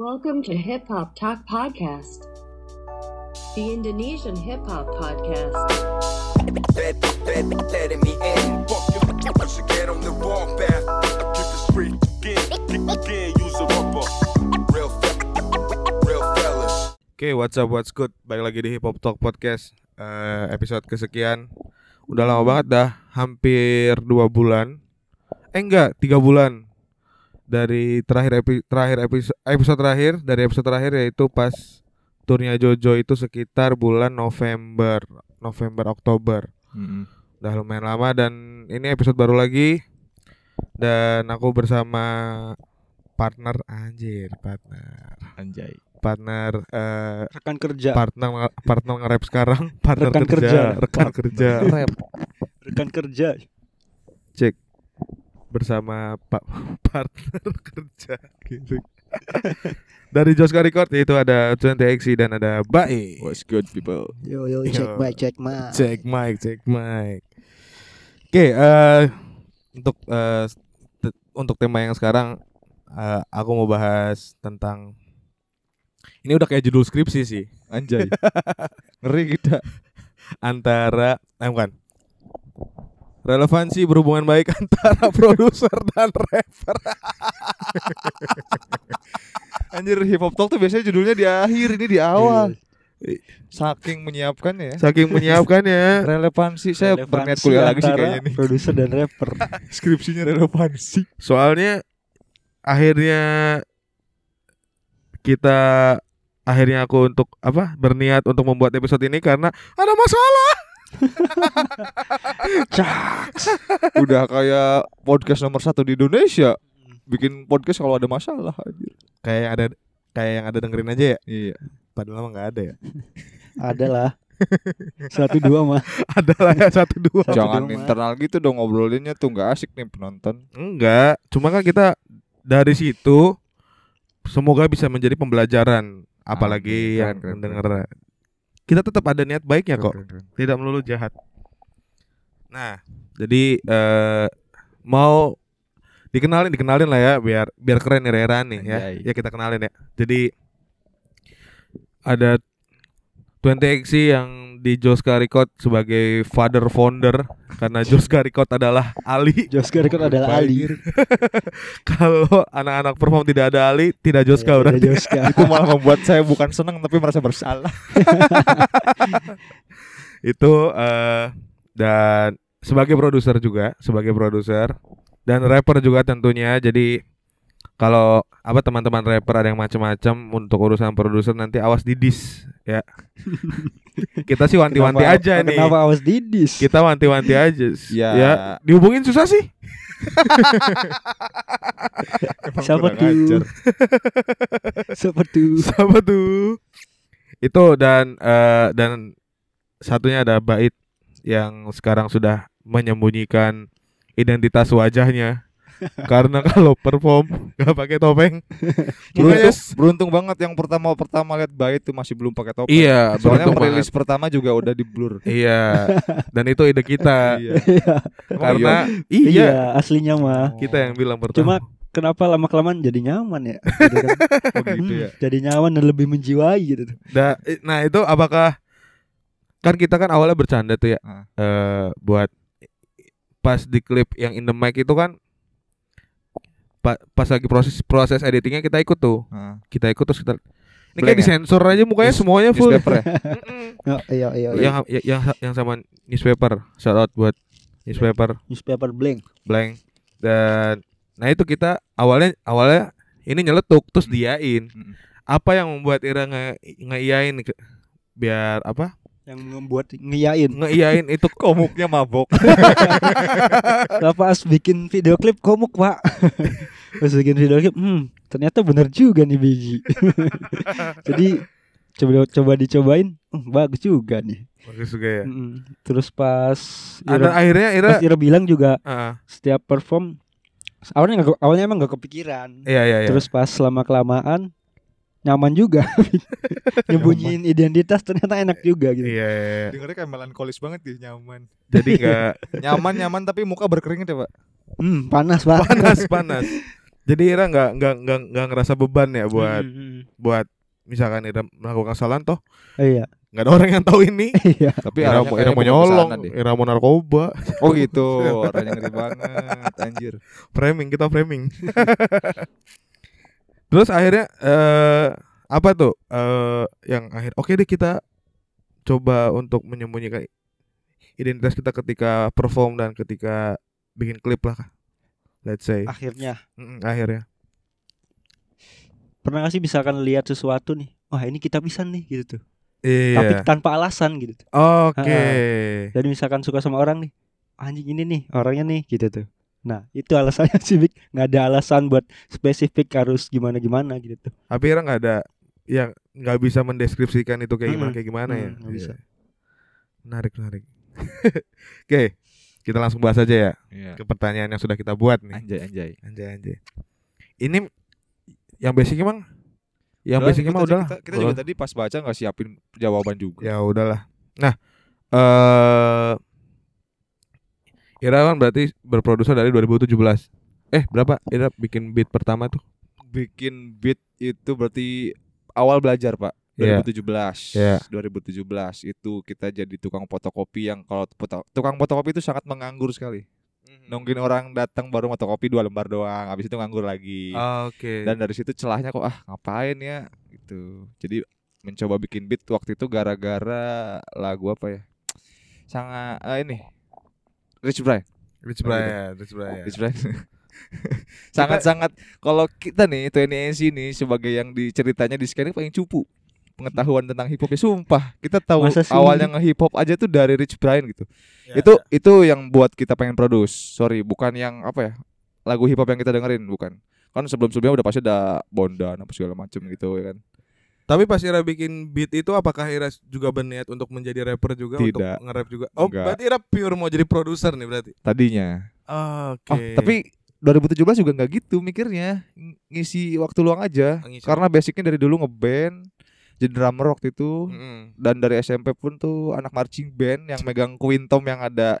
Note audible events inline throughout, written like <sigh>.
Welcome to Hip Hop Talk Podcast, the Indonesian hip hop podcast. Oke, what's up, what's good? Balik lagi di Hip Hop Talk Podcast eh, Episode kesekian Udah lama banget dah Hampir dua bulan Eh enggak, tiga bulan Dari terakhir epi, terakhir episode, episode terakhir Dari episode terakhir yaitu pas Turnya Jojo itu sekitar bulan November November, Oktober Udah lumayan lama dan ini episode baru lagi Dan aku bersama partner Anjir, partner Anjay. partner eh Rekan kerja. partner partner nge-rap sekarang <laughs> partner Rekan kerja, kerja. rekan kerja Rap. Rekan kerja. cek bersama pak <laughs> partner kerja gitu. dari Joska Record itu ada 20XC dan ada Bae What's good people? Yo yo Yo. check mic check mic. cek mic cek mic oke eh untuk eh, te- untuk tema yang sekarang eh, aku mau bahas tentang ini udah kayak judul skripsi sih Anjay. <laughs> Ngeri kita. antara eh bukan relevansi berhubungan baik <laughs> antara produser dan rapper <laughs> Anjir hip hop talk tuh biasanya judulnya di akhir ini di awal. Iya. Saking menyiapkan ya. saking menyiapkannya <laughs> Relevansi saya berniat kuliah lagi sih kayaknya nih. Produser dan rapper. Skripsinya relevansi. soalnya akhirnya kita akhirnya aku untuk apa berniat untuk membuat episode ini karena ada masalah Udah kayak podcast nomor satu di Indonesia. Bikin podcast kalau ada masalah anjir. kayak ada kayak yang ada dengerin aja ya Iya. padahal emang nggak ada ya <laughs> Ada lah. Satu dua mah. <laughs> ada lah ya satu dua Jangan Mat. internal gitu dong ngobrolinnya tuh nggak asik nih penonton. Enggak, cuma kan kita dari situ semoga bisa menjadi pembelajaran apalagi Amin. yang Keren, keren, mendengar. Kita tetap ada niat baiknya kok, tidak melulu jahat. Nah, jadi eh mau dikenalin dikenalin lah ya biar biar keren nih Rera nih ya. Anjay. Ya kita kenalin ya. Jadi ada 20XC yang di Joska Record sebagai father founder karena Joska Record adalah Ali Joska Record adalah Ali. <laughs> kalau anak-anak perform tidak ada Ali, tidak Joska Ya, berarti. tidak Joska. Itu malah membuat saya bukan senang tapi merasa bersalah. <laughs> Itu eh dan sebagai produser juga, sebagai produser dan rapper juga tentunya. Jadi kalau apa teman-teman rapper ada yang macam-macam untuk urusan produser nanti awas didis ya. <laughs> Kita sih wanti-wanti Kenapa- aja nih. Kenapa awas didis? Kita wanti-wanti aja. Ya. ya. Dihubungin susah sih. Siapa tuh? <laughs> Siapa tuh? Siapa tuh? Itu dan eh, dan satunya ada Bait yang sekarang sudah menyembunyikan identitas wajahnya <laughs> karena kalau perform nggak pakai topeng. <laughs> Beruntung, beruntung banget yang pertama pertama lihat bayi itu masih belum pakai topeng. iya, Soalnya banget. pertama juga udah di blur. <laughs> Iya. Dan itu ide kita Iya. Emang karena iya? iya, aslinya mah. kita yang bilang Cuma pertama. kenapa lama kelamaan jadi nyaman ya? Gitu kan. Oh gitu Hmm, ya. Jadi nyaman dan lebih menjiwai gitu. Da- nah itu apakah kan kita kan awalnya bercanda tuh ya Ah. eh buat pas di klip yang in the mic itu kan pa- pas lagi proses proses editingnya kita ikut tuh Nah, kita ikut terus kita ini Blank kayak ya? disensor aja mukanya News- semuanya full newspaper ya. <laughs> Oh, iya iya. iya. yang yang yang yang sama newspaper shout out buat newspaper Newspaper blank. blank dan nah itu kita awalnya awalnya ini nyeletuk terus diain Mm. apa yang membuat Ira nge ngeiyain ke- biar apa Yang membuat ngiyain. ngeiyain itu <laughs> Komuknya mabok. <laughs> Pas bikin video klip komuk pak <laughs> Pas bikin video klip Hmm ternyata bener juga nih biji Jadi Coba coba dicobain hmm, Bagus juga nih bagus juga ya Mm-mm. Terus pas ada Ira, akhirnya Ira pas Ira bilang juga Ah, Setiap perform Awalnya gak, awalnya emang gak kepikiran iya iya iya Terus pas lama kelamaan Nyaman juga <laughs> Nyembunyiin identitas ternyata enak juga gitu iya, iya, iya. Dengarnya kayak melankolis banget gitu, nyaman. jadi nggak <laughs> Nyaman nyaman tapi muka berkeringat ya, Pak. Hmm panas pak panas <laughs> panas Jadi Ira nggak nggak nggak nggak ngerasa beban ya buat Hmm, hmm. buat misalkan Ira melakukan kesalahan toh Iya. nggak ada orang yang tahu ini. Iya. Tapi Ira, Ira mau nyolong. Ira mau narkoba, Oh gitu, orangnya ngeri banget anjir. framing kita framing. Terus akhirnya eh apa tuh eh yang akhir oke deh kita coba untuk menyembunyikan identitas kita ketika perform dan ketika bikin klip lah let's say. Akhirnya. Mm, akhirnya. Pernah gak sih misalkan lihat sesuatu nih, wah ini kita bisa nih gitu tuh. iya. Tapi tanpa alasan gitu oke. Jadi misalkan suka sama orang nih, anjing ini nih orangnya nih gitu tuh. Nah itu alasannya <laughs> sih Bik nggak ada alasan buat spesifik harus gimana gimana gitu tapi Ira nggak ada yang nggak bisa mendeskripsikan itu kayak gimana Mm-mm. kayak gimana ya Mm, nggak bisa. Iya. menarik menarik <laughs> oke kita langsung bahas aja ya Iya. ke pertanyaan yang sudah kita buat nih Anjay anjay. anjay anjay ini yang basic emang yang Udah, basic emang udah Kita, kita juga tadi pas baca nggak siapin jawaban juga. ya udahlah nah eh Ira kan berarti berproduser dari 2017 eh berapa Ira bikin beat pertama tuh Bikin beat itu berarti awal belajar pak. Iya. 2017. Iya. 2017 itu kita jadi tukang fotokopi yang kalau foto- tukang fotokopi itu sangat menganggur sekali. Nungguin orang datang baru fotokopi dua lembar doang, habis itu nganggur lagi. oke Dan dari situ celahnya kok ah ngapain ya gitu. Jadi mencoba bikin beat waktu itu gara-gara lagu apa ya? Sangat eh, ini Rich Brian. Rich Brian Rich Brian Rich Brian. <laughs> Sangat-sangat kalau kita nih 20NC ini sebagai yang diceritanya di scan ini paling cupu. Pengetahuan tentang hip hop ya sumpah kita tahu awalnya nge hip hop aja tuh dari Rich Brian gitu. Ya, itu itu yang buat kita pengen produce. Sorry bukan yang apa ya lagu hip hop yang kita dengerin bukan. Kan sebelum sebelumnya udah pasti ada Bondan apa segala macem gitu ya kan Tapi pas Ira bikin beat itu apakah Ira juga berniat untuk menjadi rapper juga untuk Tidak. nge-rap juga? Oh, Enggak. berarti Ira pure mau jadi produser nih berarti. tadinya Oke. oh tapi 2017 juga nggak gitu mikirnya Ng- ngisi waktu luang aja Ngisi. karena basicnya dari dulu ngeband jadi drummer waktu itu Mm-mm. dan dari SMP pun tuh anak marching band yang megang quintom yang ada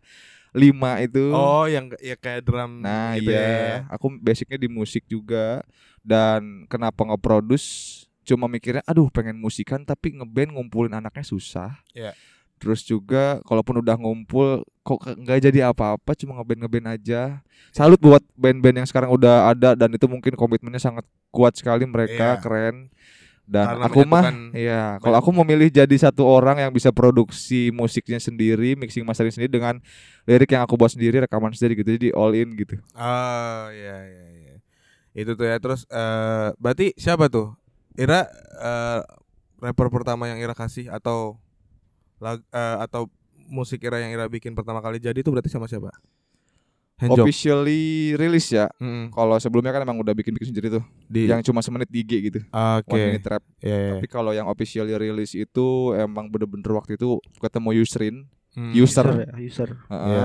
lima itu Oh, yang ya kayak drum nah gitu iya ya. aku basicnya di musik juga dan kenapa nge-produce cuma mikirnya aduh pengen musikan tapi ngeband ngumpulin anaknya susah Iya. terus juga kalaupun udah ngumpul kok nggak jadi apa-apa cuma ngeband ngeband aja salut buat band-band yang sekarang udah ada dan itu mungkin komitmennya sangat kuat sekali mereka Iya. keren dan Karena aku mah Iya, kalau aku memilih jadi satu orang yang bisa produksi musiknya sendiri, mixing mastering sendiri dengan lirik yang aku buat sendiri, rekaman sendiri gitu. Jadi all in gitu. Oh, iya iya iya. Itu tuh ya. Terus eh berarti siapa tuh? Ira eh rapper pertama yang Ira kasih atau lag, eh, atau musik Ira yang Ira bikin pertama kali jadi itu berarti sama siapa? Handjob. Officially rilis ya. Mm-mm. Kalau sebelumnya kan emang udah bikin-bikin sendiri tuh, Di yang cuma semenit di IG gitu. Oke. One minute rap. Iya, iya. Tapi kalau yang officially rilis itu emang bener-bener waktu itu ketemu Yusrin, Hmm. User. ya, user. Heeh. Iya.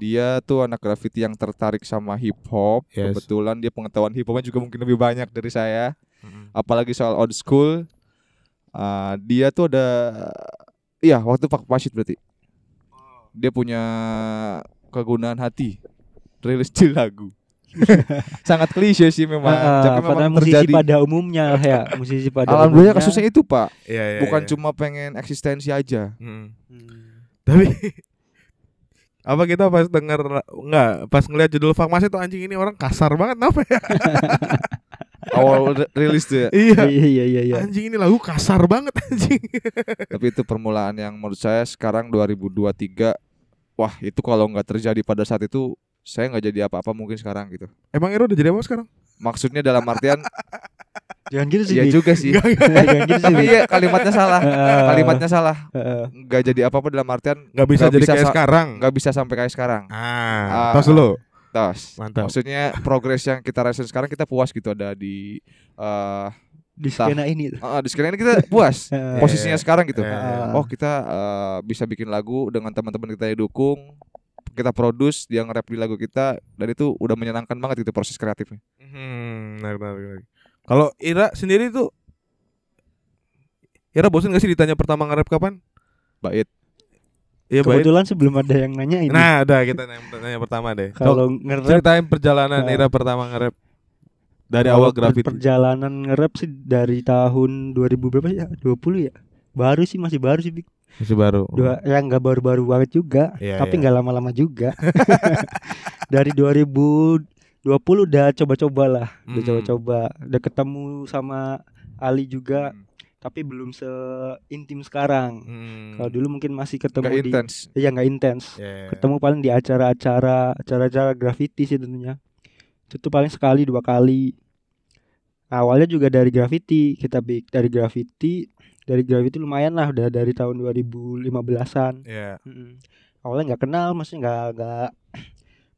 Dia tuh anak graffiti yang tertarik sama hip hop. Yes. Kebetulan dia pengetahuan hip hopnya juga mungkin lebih banyak dari saya. Mm-mm. apalagi soal old school uh, dia tuh ada iya waktu Pak Pasit berarti dia punya kegunaan hati rilis di lagu <laughs> sangat klise sih memang Ah, tapi pada memang musisi terjadi pada umumnya lah ya, musisi pada alhamdulillah umumnya. kasusnya itu pak Iya, iya. bukan iya. cuma pengen eksistensi aja Mm. Hmm. Tapi <laughs> apa kita pas denger enggak pas ngeliat judul Fakmas itu anjing ini orang kasar banget kenapa ya? <laughs> awal ri- rilis tuh ya <laughs> iya. Iya iya iya iya. Anjing ini lagu kasar banget anjing. <laughs> tapi itu permulaan yang menurut saya sekarang 2023 wah itu kalau nggak terjadi pada saat itu saya nggak jadi apa-apa mungkin sekarang gitu Emang Ero udah jadi apa sekarang? maksudnya dalam artian <laughs> Jangan gitu sih. Iya juga sih Jangan gitu sih. tapi iya kalimatnya salah kalimatnya salah Heeh. nggak jadi apa-apa dalam artian Nggak bisa Nggak jadi bisa kayak sekarang. nggak bisa sampai kayak sekarang Ah, Ah. tos dulu. Tos Mantap. maksudnya progres yang kita rasain sekarang kita puas gitu ada di eh Di skena ini. ah, di sekarang ini kita puas Heeh. <laughs> posisinya Iya. sekarang gitu Iya, iya. oh kita eh, bisa bikin lagu dengan teman-teman kita yang dukung kita produce dia nge-rap di lagu kita dan itu udah menyenangkan banget itu proses kreatifnya Hmm. Kalau Ira sendiri tuh Ira bosan gak sih ditanya pertama nge-rap kapan? bait Baik. Kebetulan sebelum ada yang nanya ini. Nah, ada kita nanya, nanya pertama deh. <laughs> kalau nge-rap Ceritain perjalanan Nah. Ira pertama nge-rap. dari awal graffiti. Perjalanan nge-rap sih dari tahun 2000 berapa ya? 20 ya? Baru sih masih baru sih. Masih baru. Dua, ya nggak baru-baru banget juga, Iya, tapi iya. nggak lama-lama juga. <laughs> <laughs> Dari 2020 udah coba-coba lah, udah Hmm. coba-coba, udah ketemu sama Ali juga, Hmm. Tapi belum seintim sekarang. Hmm. Kalau dulu mungkin masih ketemu Nggak di, intens. iya nggak intens. Yeah. Ketemu paling di acara-acara, acara-acara graffiti sih tentunya. Itu tuh paling sekali dua kali. Awalnya juga dari graffiti, kita dari graffiti, dari graffiti lumayan lah, udah dari tahun 2015-an. Yeah. Mm-mm. Awalnya nggak kenal, maksudnya nggak nggak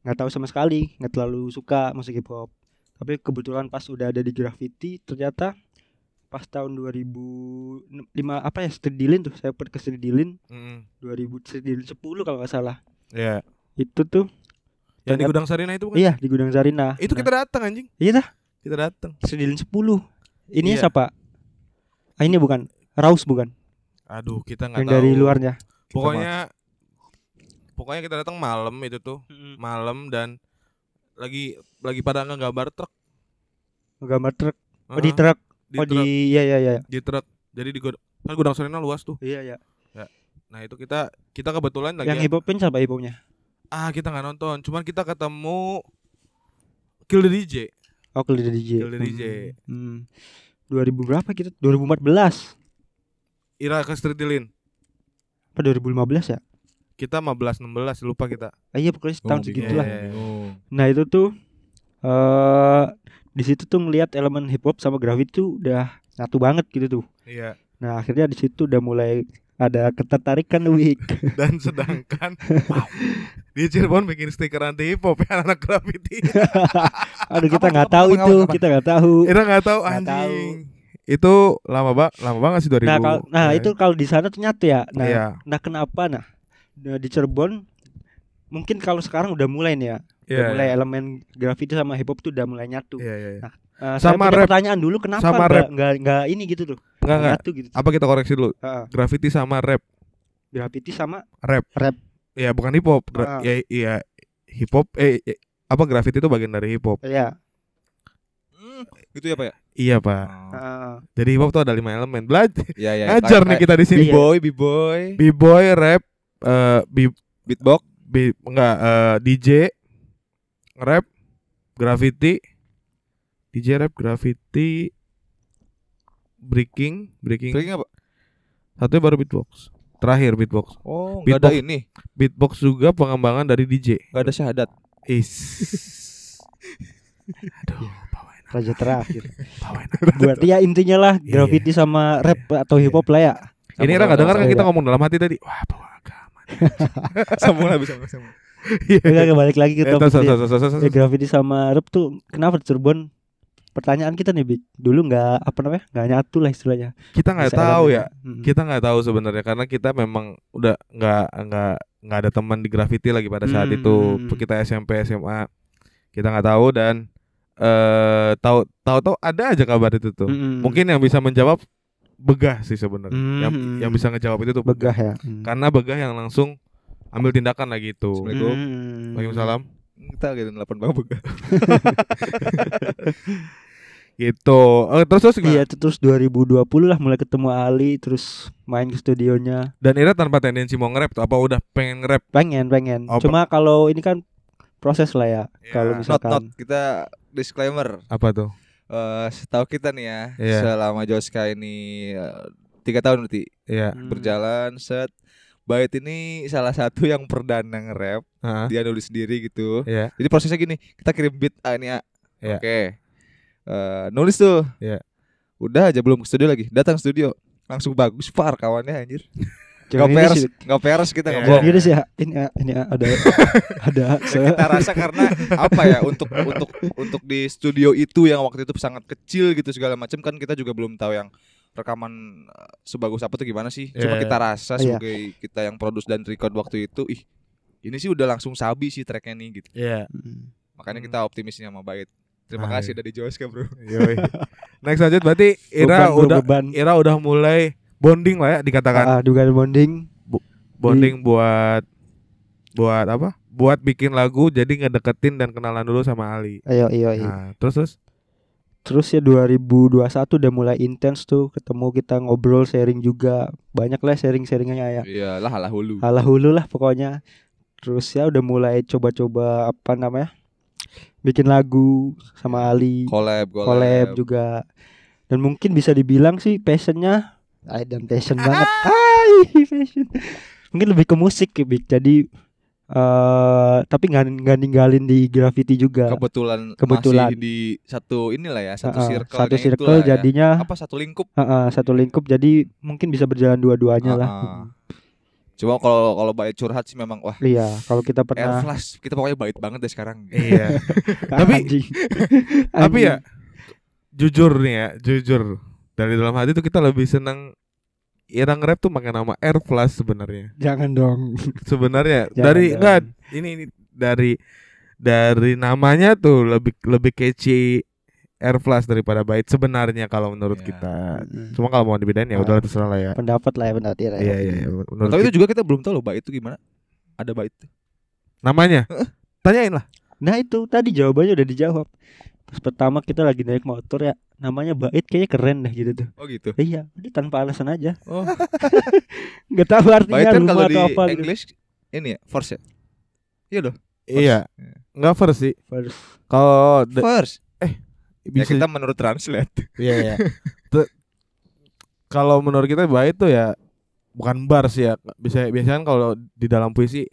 nggak tahu sama sekali, nggak terlalu suka musik hip hop. Tapi kebetulan pas udah ada di graffiti, ternyata pas tahun 2005 apa ya Street Dilin tuh, saya pernah ke Street Dilin Mm. 2000 Street Dilin 10 kalau nggak salah. Yeah. Itu tuh Yang di gudang Sarina itu bukan? iya di Gudang Sarina. Itu Nah, kita datang anjing. Iya dah, Kita datang. Street Dilin 10. Ini Iya. siapa? Ah, ini bukan Raus bukan? Aduh, kita nggak Yang tahu. dari luarnya. Pokoknya pokoknya kita datang malam itu tuh, malam dan lagi lagi pada ngegambar truk. Gambar truk. Oh, di truk. Di Oh, truk, di iya iya iya. di truk. Jadi di gudang kan gudang Sarina luas tuh. Iya iya. Nah, itu kita kita kebetulan lagi Yang hip hopin siapa hip hopnya? ah kita nggak nonton, cuman kita ketemu Kill the DJ. Oh, Kill the DJ. Kill the DJ. Hmm. 2000 berapa kita? 2014. Ira ke Street Dilin. Apa 2015 ya? Kita 15 16 lupa kita. Ah, iya pokoknya setahun Oh, segitulah. iya. Nah, itu tuh eh di situ tuh ngelihat elemen hip hop sama graffiti tuh udah nyatu banget gitu tuh. Iya. Nah, akhirnya di situ udah mulai ada ketertarikan Wik. <laughs> Dan sedangkan wow, di Cirebon bikin stiker anti hip hop ya anak graffiti. <laughs> Aduh, kita nggak tahu apa, itu, apa, apa? kita nggak tahu. Ira nggak tahu Nggak anjing. Itu lama banget, lama banget sih 2000. Nah, kal- nah Ya. itu kalau di sana tuh nyatu ya. Nah, Iya. nah kenapa nah? Nah, di Cirebon mungkin kalau sekarang udah mulai nih ya. Udah Iya. mulai elemen graffiti sama hip hop tuh udah mulai nyatu. Iya, iya, iya. Nah, Eh, saya Sama punya rap. pertanyaan dulu kenapa Sama nggak rap. nggak nggak ini gitu tuh Enggak enggak. nyatu gitu Apa kita koreksi dulu? Heeh. Graffiti sama rap. graffiti sama Rap. Rap. Ya bukan hip hop. Gra- Ah. Ya iya hip hop eh, eh, apa graffiti itu bagian dari hip hop. ya Gitu ya, Pak ya? Iya, Pak. heeh. Jadi hip hop tuh ada lima elemen. Belajar. Iya, iya. Ngajar nih kita di sini. Iya. B-boy, B-boy, B-boy, rap, eh b, beatbox, b enggak eh, DJ, rap, graffiti, DJ rap, graffiti, breaking, breaking. Breaking apa? Satunya baru beatbox. Terakhir beatbox. Oh, enggak ada Beatbox. ini. Beatbox juga pengembangan dari DJ. Enggak ada syahadat. Is. <laughs> Aduh, bawain raja terakhir bawain. <laughs> berarti ya intinya lah Iya. graffiti sama rap atau hip hop lah ya Ini Ra nggak dengar kan kita ngomong dalam hati tadi. Wah, bawa agama. <laughs> Lah bisa sama. Enggak balik lagi ke Eh, topik. Ya, graffiti sama rap tuh kenapa Cirebon pertanyaan kita nih Bik dulu nggak apa namanya nggak nyatu lah istilahnya Kita nggak tahu ya. Mm-mm. Kita nggak tahu sebenarnya karena kita memang udah nggak nggak nggak ada teman di graffiti lagi pada saat Hmm, itu. hmm, hmm. Kita SMP SMA. Kita nggak tahu dan eh tahu tahu tahu ada aja kabar itu tuh. Mm-mm. Mungkin yang bisa menjawab begah sih sebenarnya. Yang Hmm. yang bisa ngejawab itu tuh begah begah. ya Mm. Karena begah yang langsung ambil tindakan lagi itu. Assalamualaikum. Mm. Waalaikumsalam. Kita gitu 8 bang buka. Gitu. Eh, terus terus gimana? Iya itu terus 2020 lah mulai ketemu Ali terus main ke studionya Dan Ira tanpa tendensi mau nge-rap tuh apa udah pengen nge-rap? pengen pengen Oh, cuma kalau ini kan proses lah ya Iya. kalau Not misalkan not kita disclaimer. Apa tuh? Eh, setahu kita nih ya, Iya. selama Joska ini eh, tiga tahun berarti Iya. Hmm. berjalan set Bait ini salah satu <laughs> yang perdana nge-rap Heeh. Dia nulis sendiri gitu Iya. Jadi prosesnya gini Kita kirim beat A ini A Iya. Oke Eh, Nulis tuh Iya. Udah aja belum ke studio lagi Datang studio Langsung bagus par kawannya anjir Gak peres Gak peres kita Iya. nggak gini sih ya. ini ini ada <laughs> ada kita rasa karena apa ya untuk untuk untuk di studio itu yang waktu itu sangat kecil gitu segala macam kan kita juga belum tahu yang rekaman eh, sebagus apa tuh gimana sih cuma Iya, kita rasa Iya. sebagai kita yang produce dan record waktu itu ih ini sih udah langsung sabi sih tracknya nih gitu Iya. Mm. makanya Hmm. kita optimisnya sama Bait terima Ah, kasih iya. dari Joska bro Yoi. <laughs> Next lanjut berarti Ira Beban, udah beban. Ira udah mulai bonding lah ya dikatakan. Ah, juga bonding bonding buat buat apa? Buat bikin lagu jadi ngedeketin dan kenalan dulu sama Ali. ayo iyo iyo Nah, terus terus terus ya 2021 udah mulai intens tuh ketemu kita ngobrol sharing juga. Banyak lah sharing-sharingnya ya. Iyalah halah hulu. Alah hulu lah pokoknya. Terus ya udah mulai coba-coba apa namanya bikin lagu sama Ali. Collab, collab. collab juga. Dan mungkin bisa dibilang sih passionnya ay dan passion banget. Ay passion. Mungkin lebih ke musik ya jadi eh tapi nggak nggak ninggalin di graffiti juga Kebetulan, Kebetulan. masih di satu inilah ya, satu Heeh, circle. satu circle jadinya apa satu lingkup? heeh, satu lingkup jadi mungkin bisa berjalan dua-duanya lah Heeh. Cuma kalau kalau baik curhat sih memang wah iya kalau kita Air pernah flash kita pokoknya baik banget deh sekarang. Iya. <laughs> Tapi- Anjing. Tapi ya jujur nih ya, jujur dari dalam hati tuh kita lebih seneng Ira nge-rap tuh pakai nama Air Flash sebenarnya. jangan dong Sebenarnya <laughs> dari jangan. enggak ini, ini dari dari namanya tuh lebih lebih catchy Air Flash daripada Bait sebenarnya kalau menurut Iya. kita. Mm. Cuma kalau mau dibedain ya Ah. udah terserah lah ya. pendapat lah ya pendapat ya. Iya iya iya. Menurut Tapi kita- itu juga kita belum tahu loh baik itu gimana. Ada baik itu. namanya. Tanyain lah. Nah itu tadi jawabannya udah dijawab. Pas pertama kita lagi naik motor ya namanya Bait kayaknya keren deh gitu tuh. Oh gitu. Iya, udah tanpa alasan aja. Oh, <laughs> Nggak tahu artinya baik kan rumah kalau di apa gitu. English ini ya, force ya. Iya dong. Iya. Iya. Enggak first sih. First. Kalau de- First. Ya bisa kita menurut translate. Iya iya. Kalau menurut kita baik itu ya bukan bar sih ya. Bisa biasanya kan kalau di dalam puisi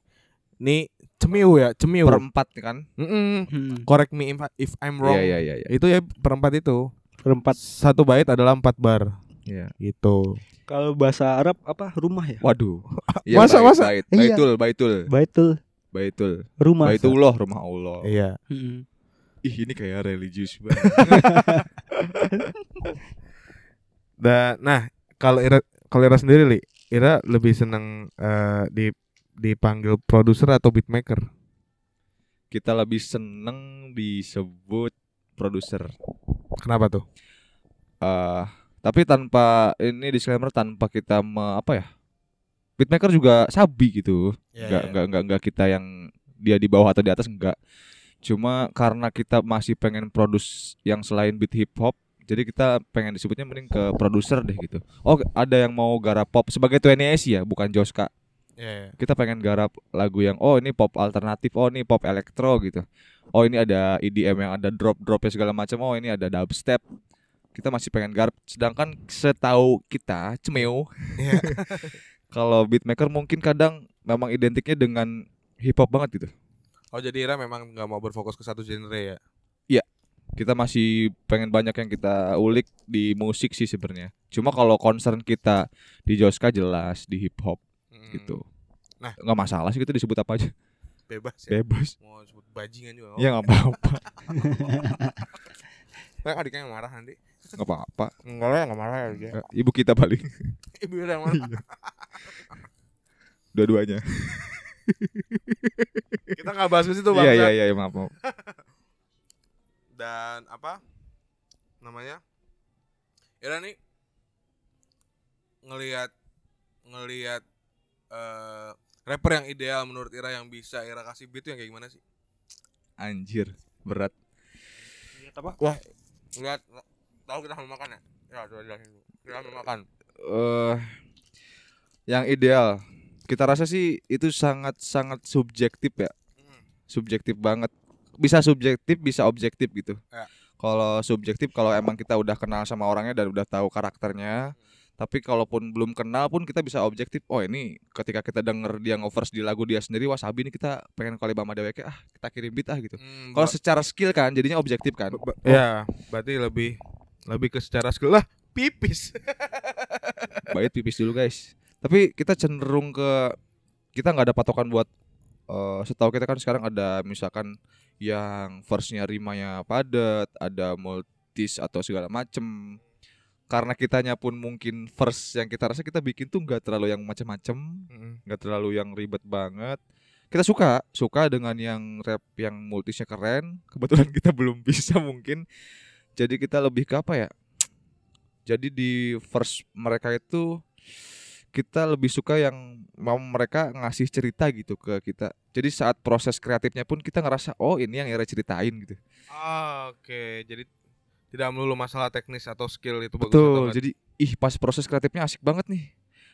ini cemiu ya, cemiu. Perempat kan. Mm-mm. Hmm, Correct me if, if I'm wrong. Iya iya iya iya. Itu ya perempat itu. perempat. Satu bait adalah empat bar Iya. gitu. Kalau bahasa Arab apa rumah ya? Waduh. <laughs> Masa, bait, masa? Bait. Iya. Baitul, baitul. Baitul Baitul. rumah. Baitullah, rumah Allah. Iya. Hmm. Ih, ini kayak religius banget. <laughs> Dan nah, kalau Ira kalau Ira sendiri Li, Ira lebih seneng eh, di dipanggil produser atau beatmaker? kita lebih seneng disebut produser. Kenapa tuh? eh tapi tanpa ini disclaimer tanpa kita me, apa ya? Beatmaker juga sabi gitu. Iya, Enggak enggak enggak enggak kita yang dia di bawah atau di atas enggak. Cuma karena kita masih pengen produce yang selain beat hip hop, jadi kita pengen disebutnya mending ke produser deh gitu. Oh, ada yang mau garap pop sebagai 20S ya, bukan Joska. Iya. Kita pengen garap lagu yang oh ini pop alternatif, oh ini pop elektro gitu. Oh ini ada EDM yang ada drop-dropnya segala macam. Oh ini ada dubstep. Kita masih pengen garap. Sedangkan setahu kita cemeu. Iya. <laughs> Kalau beatmaker mungkin kadang memang identiknya dengan hip hop banget gitu. Oh jadi Ira memang nggak mau berfokus ke satu genre ya? Kita masih pengen banyak yang kita ulik di musik sih sebenarnya. Cuma kalau concern kita di Joska jelas di hip hop Hmm, gitu. Nah. nggak masalah sih kita disebut apa aja. Bebas ya. Bebas. Mau sebut bajingan juga. Ya nggak apa-apa. <laughs> Nah, adiknya yang marah nanti. Nggak apa-apa. Enggak lah, enggak marah ya dia. Eh, Ibu kita paling <laughs> Ibu Ira yang marah. dua-duanya. <laughs> Kita nggak bahas ke situ bang. Iya iya iya maaf maaf. Dan apa namanya? Ira nih ngelihat ngelihat eh rapper yang ideal menurut Ira yang bisa Ira kasih beat tuh yang kayak gimana sih? Anjir berat. Ngelihat tahu kita sambil makan ya? Ya, coba jelasin dulu. Kita sambil makan. eh yang ideal kita rasa sih itu sangat sangat subjektif ya Hmm. subjektif banget bisa subjektif bisa objektif gitu Ya. kalau subjektif kalau emang kita udah kenal sama orangnya dan udah tahu karakternya tapi kalaupun belum kenal pun kita bisa objektif oh ini ketika kita denger dia ngovers di lagu dia sendiri wasabi ini kita pengen collab sama DWK ah kita kirim beat ah gitu Hmm, kalau secara skill kan jadinya objektif kan ba- ya, berarti lebih lebih ke secara skill lah pipis. <laughs> Bait pipis dulu guys. Tapi kita cenderung ke kita nggak ada patokan buat eh setahu kita kan sekarang ada misalkan yang verse-nya rimanya padat, ada multis atau segala macem. Karena kitanya pun mungkin verse yang kita rasa kita bikin tuh nggak terlalu yang macem-macem, Hmm. nggak terlalu yang ribet banget. Kita suka, suka dengan yang rap yang multisnya keren. Kebetulan <laughs> kita belum bisa mungkin. Jadi kita lebih ke apa ya? Jadi di verse mereka itu kita lebih suka yang mau mereka ngasih cerita gitu ke kita. Jadi saat proses kreatifnya pun kita ngerasa oh ini yang Ira ceritain gitu. Ah, Oke, jadi Tidak melulu masalah teknis atau skill itu bagus Betul. Jadi ih pas proses kreatifnya asik banget nih.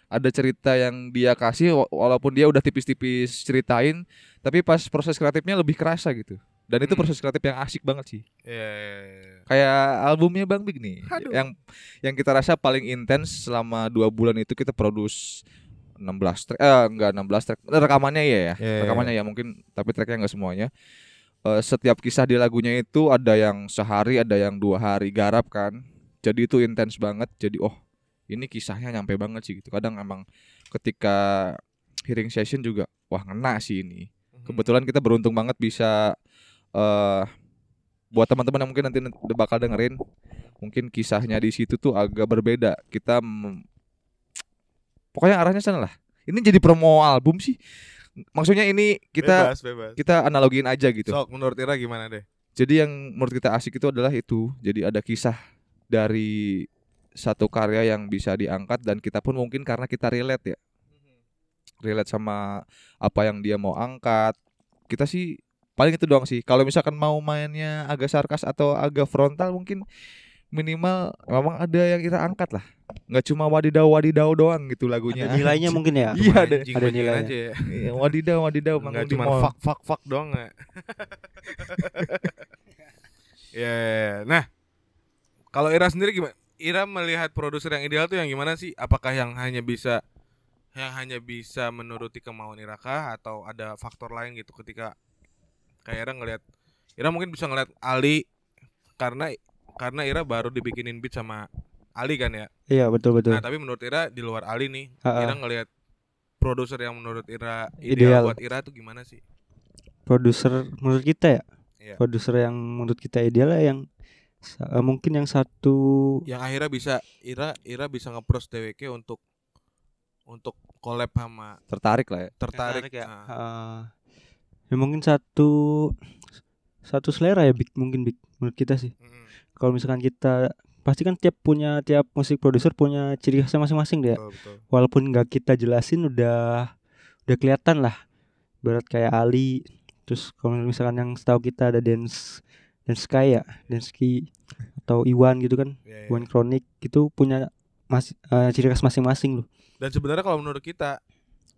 Ada cerita yang dia kasih wa- walaupun dia udah tipis-tipis ceritain, tapi pas proses kreatifnya lebih kerasa gitu. Dan itu Hmm. proses kreatif yang asik banget sih. Iya, iya, iya. Kayak albumnya Bang Big nih. Aduh. Yang yang kita rasa paling intens selama dua bulan itu kita produce 16 track eh enggak 16 track rekamannya iya ya Iya, iya, rekamannya ya mungkin tapi tracknya enggak semuanya Eh, setiap kisah di lagunya itu ada yang sehari ada yang dua hari garap kan. Jadi itu intens banget. Jadi oh ini kisahnya nyampe banget sih gitu. Kadang emang ketika hearing session juga wah ngena sih ini. Hmm. kebetulan kita beruntung banget bisa eh buat teman-teman yang mungkin nanti bakal dengerin mungkin kisahnya di situ tuh agak berbeda. Kita pokoknya arahnya sana lah. Ini jadi promo album sih maksudnya ini kita bebas, bebas. kita analogiin aja gitu. Sok menurut Ira gimana deh? jadi yang menurut kita asik itu adalah itu. Jadi ada kisah dari satu karya yang bisa diangkat dan kita pun mungkin karena kita relate ya. Relate sama apa yang dia mau angkat. Kita sih paling itu doang sih. Kalau misalkan mau mainnya agak sarkas atau agak frontal mungkin minimal memang ada yang kita angkat lah nggak cuma wadidaw wadidaw doang gitu lagunya Ada nilainya <laughs> mungkin ya. Iya, ada- ada nilainya. aja ya. Iya, wadidaw wadidaw Enggak manggung di cuma fuck fuck fuck doang ya. <laughs> Ya, ya, ya. Nah, kalau Ira sendiri gimana? Ira melihat produser yang ideal tuh yang gimana sih? Apakah yang hanya bisa yang hanya bisa menuruti kemauan Ira kah atau ada faktor lain gitu ketika kayak Ira ngelihat Ira mungkin bisa ngelihat Ali karena karena Ira baru dibikinin beat sama Ali kan ya. Iya betul betul. Nah, tapi menurut Ira di luar Ali nih, Ha-ha. Ira ngelihat produser yang menurut Ira Ideal. ideal, buat Ira tuh gimana sih? Produser menurut kita ya. Iya. Produser yang menurut kita ideal ya yang eh, mungkin yang satu yang akhirnya bisa Ira Ira bisa ngepros DWK untuk untuk collab sama tertarik lah ya tertarik, ya. Nah, Ah. ya mungkin satu satu selera ya Big mungkin Big menurut kita sih. mm, Kalau misalkan kita pasti kan tiap punya tiap musik produser punya ciri khasnya masing-masing deh. ya. betul betul. Walaupun nggak kita jelasin udah udah kelihatan lah. Berat kayak Ali. Terus kalau misalkan yang setahu kita ada dance dance sky ya, dance Sky atau Iwan gitu kan. Iya, iya. Iwan Kronik itu punya mas, eh, ciri khas masing-masing loh. Dan sebenarnya kalau menurut kita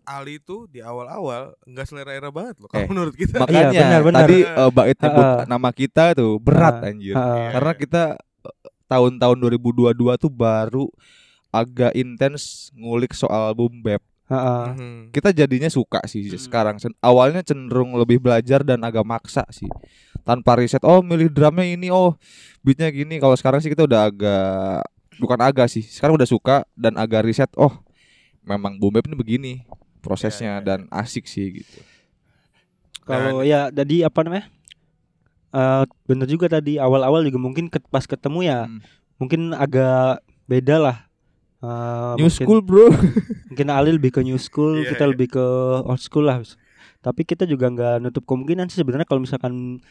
Ali itu di awal-awal nggak selera Ira banget loh. Eh, Kalau menurut kita Makanya benar, benar. tadi eh, Bait nyebut Ha-ha. nama kita tuh berat Ha-ha. anjir. Ha-ha. Karena kita eh, tahun-tahun 2022 tuh baru agak intens ngulik soal boom bap. Heeh. Mhm. Kita jadinya suka sih Hmm. sekarang. Awalnya cenderung lebih belajar dan agak maksa sih. Tanpa riset, oh milih drumnya ini, oh beatnya gini. Kalau sekarang sih kita udah agak bukan agak sih. Sekarang udah suka dan agak riset, oh memang boom bap ini begini prosesnya Ya, ya, ya. dan asik sih gitu. Kalau ya tadi apa namanya? Eh bener juga tadi awal-awal juga mungkin ket- pas ketemu ya Hmm. mungkin agak beda lah. Eh, New mungkin- school bro. <laughs> Mungkin Ali lebih ke new school, Iya, kita iya. lebih ke old school lah. Tapi kita juga nggak nutup kemungkinan sih sebenarnya kalau misalkan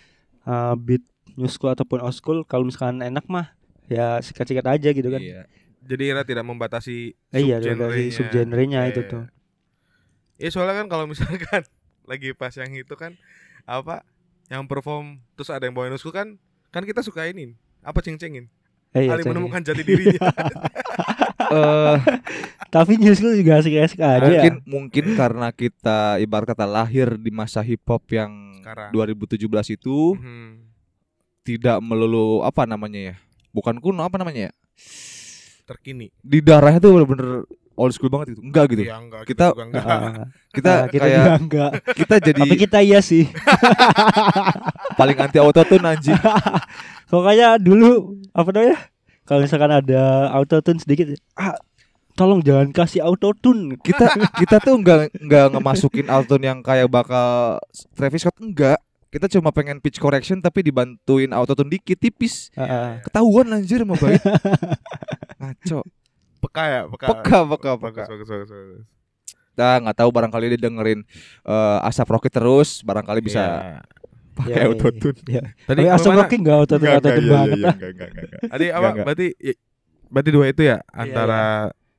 eh, beat new school ataupun old school kalau misalkan enak mah ya sikat-sikat aja gitu kan. Iya. Jadi Ira tidak membatasi Eh, iya subgenrenya. subgenrenya Iya, itu iya. tuh. Iya soalnya kan kalau misalkan <laughs> lagi pas yang itu kan apa yang perform terus ada yang bawain usku kan kan kita suka ini apa ceng-cengin Eh, iya, Ali ceng. menemukan jati dirinya <laughs> Eh, Tapi school juga asik-asik aja. mungkin ya. mungkin karena kita ibarat kata lahir di masa hip hop yang Sekarang. 2017 itu Mhm. tidak melulu apa namanya ya bukan kuno apa namanya ya terkini di darahnya tuh bener-bener old school banget gitu enggak gitu Iya, enggak, Kita- juga enggak. <laughs> Ah, kita ah, kita kayak juga enggak. kita jadi Tapi kita iya sih. <laughs> paling anti autotune anjing <laughs> Pokoknya dulu apa namanya? Kalau misalkan ada autotune sedikit, ah tolong jangan kasih autotune. kita kita tuh enggak enggak ngemasukin autotune yang kayak bakal Travis Scott enggak kita cuma pengen pitch correction tapi dibantuin autotune dikit tipis Ah, ah. ketahuan anjir sama baik ngaco peka ya peka peka peka peka bagus bagus bagus, bagus. kita nggak tahu barangkali dia dengerin eh, asap rocket terus barangkali bisa Iya. pakai Iya, iya, autotune iya. tadi Tapi asam ke mana? rocky enggak autotune autotune banget lah. tadi <laughs> apa Enggak, enggak. berarti ya, berarti dua itu ya antara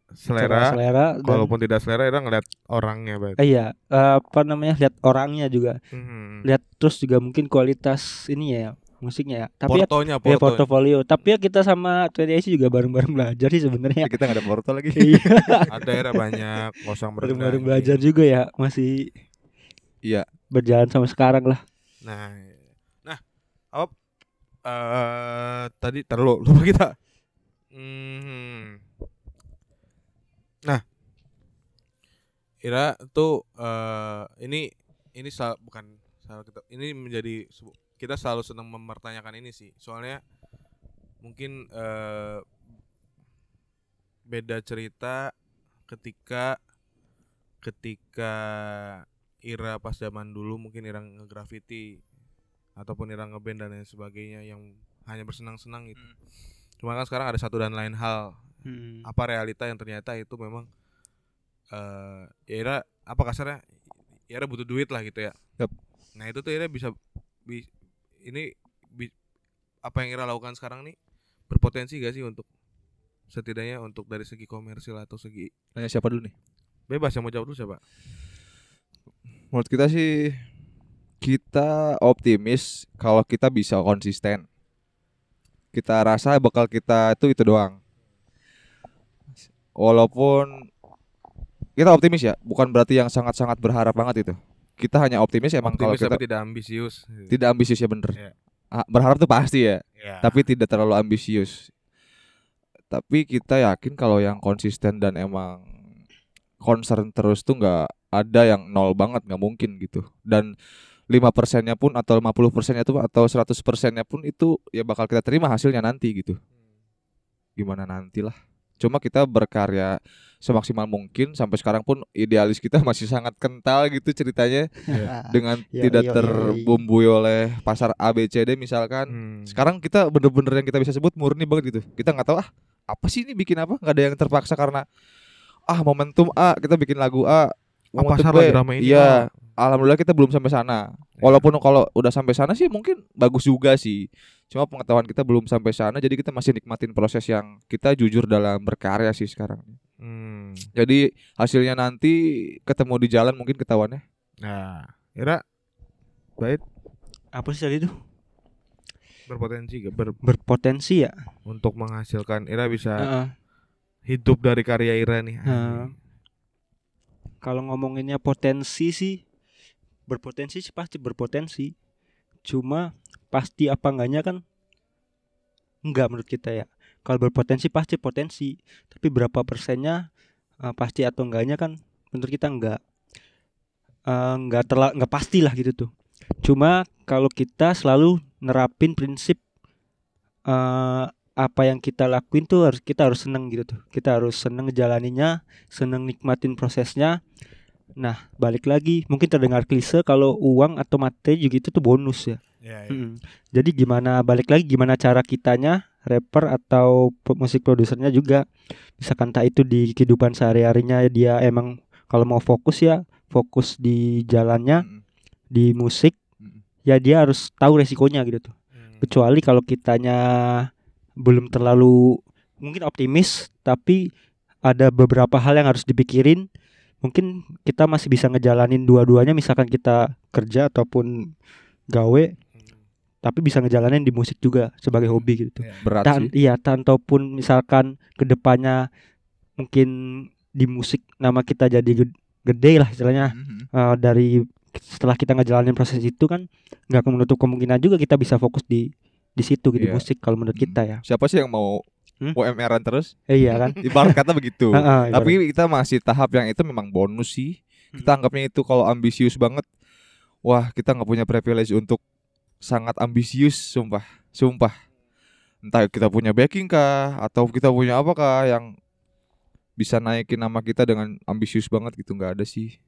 selera, selera dan walaupun tidak selera Ira ngeliat orangnya berarti iya eh, apa namanya lihat orangnya juga Mhm. lihat terus juga mungkin kualitas ini ya musiknya ya. Tapi ya, Portonya, ya portonya. portofolio. Tapi ya kita sama 20 juga bareng-bareng belajar sih sebenarnya. kita nggak ada porto lagi Iya, <laughs> Ada era banyak kosong bareng-bareng belajar juga ya. Masih Iya. berjalan sampai sekarang lah. Nah, nah, apa? eh tadi terlalu lupa kita. Hmm. Nah, Ira tuh eh ini ini sal, bukan salah kita. Ini menjadi sebu- kita selalu senang mempertanyakan ini sih. Soalnya mungkin eh beda cerita ketika ketika Ira pas zaman dulu mungkin Ira ngegraffiti ataupun Ira ngeband dan lain sebagainya yang hanya bersenang-senang gitu. Cuma kan sekarang ada satu dan lain hal Hmm. apa realita yang ternyata itu memang eh ya Ira apa kasarnya ya Ira butuh duit lah gitu ya. Yap. Nah itu tuh Ira bisa bi- ini apa yang Ira lakukan sekarang nih berpotensi gak sih untuk setidaknya untuk dari segi komersil atau segi Nanya siapa dulu nih? Bebas yang mau jawab dulu siapa? menurut kita sih kita optimis kalau kita bisa konsisten. Kita rasa bakal kita itu itu doang. Walaupun kita optimis ya bukan berarti yang sangat-sangat berharap banget itu kita hanya optimis emang kalau Optimis kita tapi tidak ambisius. tidak ambisius ya bener Iya. Ah, berharap tuh pasti ya Ya. tapi tidak terlalu ambisius. Tapi kita yakin kalau yang konsisten dan emang concern terus tuh nggak ada yang nol banget nggak mungkin gitu. Dan lima persennya pun atau 50 persennya tuh atau 100 persennya pun itu ya bakal kita terima hasilnya nanti gitu. Gimana nantilah. Cuma kita berkarya semaksimal mungkin sampai sekarang pun idealis kita <laughs> masih sangat kental gitu ceritanya <laughs> dengan Iya, tidak iya, iya, iya. terbumbui oleh pasar ABCD misalkan. Hmm. Sekarang kita bener-bener yang kita bisa sebut murni banget gitu. Kita nggak tahu ah apa sih ini bikin apa? nggak ada yang terpaksa karena ah momentum A kita bikin lagu A. Momentum pasar B, lagi rame ini, Iya. Alhamdulillah kita belum sampai sana. Walaupun kalau udah sampai sana sih mungkin bagus juga sih. Cuma pengetahuan kita belum sampai sana jadi kita masih nikmatin proses yang kita jujur dalam berkarya sih sekarang. Hmm. Jadi hasilnya nanti ketemu di jalan mungkin ketahuannya. Nah, Ira baik Apa sih tadi tuh? berpotensi gak ber- Berpotensi ya. untuk menghasilkan Ira bisa Heeh. hidup dari karya Ira nih. Heeh. Kalau ngomonginnya potensi sih berpotensi sih pasti berpotensi. Cuma pasti apa enggaknya kan enggak menurut kita ya. Kalau berpotensi pasti potensi, tapi berapa persennya eh, pasti atau enggaknya kan menurut kita enggak. Eh, enggak terla enggak pastilah gitu tuh. Cuma kalau kita selalu nerapin prinsip eh apa yang kita lakuin tuh harus kita harus seneng gitu tuh. Kita harus seneng ngejalaninya, seneng nikmatin prosesnya. Nah, balik lagi, mungkin terdengar klise kalau uang atau materi juga itu tuh bonus ya. Ya, ya. Mm. Jadi gimana balik lagi gimana cara kitanya rapper atau musik produsernya juga misalkan tak itu di kehidupan sehari-harinya dia emang kalau mau fokus ya fokus di jalannya Mm. di musik Mm. ya dia harus tahu resikonya gitu tuh Hmm. kecuali kalau kitanya belum terlalu mungkin optimis tapi ada beberapa hal yang harus dipikirin mungkin kita masih bisa ngejalanin dua-duanya misalkan kita kerja ataupun gawe Hmm. tapi bisa ngejalanin di musik juga sebagai hobi gitu Berat Tan sih. iya tantaupun misalkan ke depannya mungkin di musik nama kita jadi ged- gede lah istilahnya Mhm. Eh, dari setelah kita ngejalanin proses itu kan nggak menutup kemungkinan juga kita bisa fokus di di situ gitu di Iya. musik kalau menurut kita ya Siapa sih yang mau Hmm? UMR-an terus? iya kan <laughs> Ibarat kata begitu. <laughs> Tapi kita masih tahap yang itu memang bonus sih. Kita anggapnya itu kalau ambisius banget. Wah, kita nggak punya privilege untuk sangat ambisius, sumpah, sumpah. Entah kita punya backing kah atau kita punya apa kah yang bisa naikin nama kita dengan ambisius banget gitu nggak ada sih.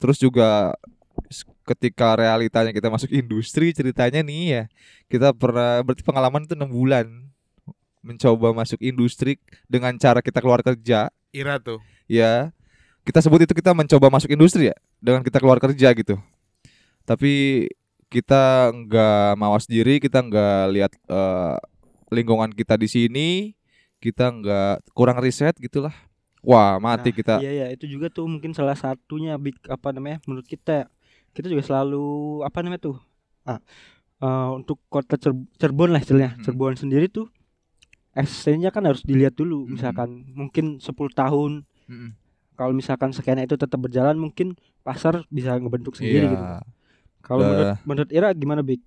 Terus juga ketika realitanya kita masuk industri ceritanya nih ya kita pernah berarti pengalaman itu enam bulan mencoba masuk industri dengan cara kita keluar kerja Ira tuh. ya kita sebut itu kita mencoba masuk industri ya dengan kita keluar kerja gitu tapi kita nggak mawas diri kita nggak lihat eh, lingkungan kita di sini kita nggak kurang riset gitulah wah mati Nah, kita iya iya itu juga tuh mungkin salah satunya big apa namanya menurut kita kita juga selalu apa namanya tuh ah eh, untuk kota Cer- Cirebon lah istilahnya. Hmm. Cirebon sendiri tuh SC-nya kan harus dilihat dulu. Hmm. Misalkan mungkin 10 tahun kalau misalkan skena itu tetap berjalan mungkin pasar bisa ngebentuk sendiri Iya. gitu. Kalau Udah. menurut menurut Ira gimana Big?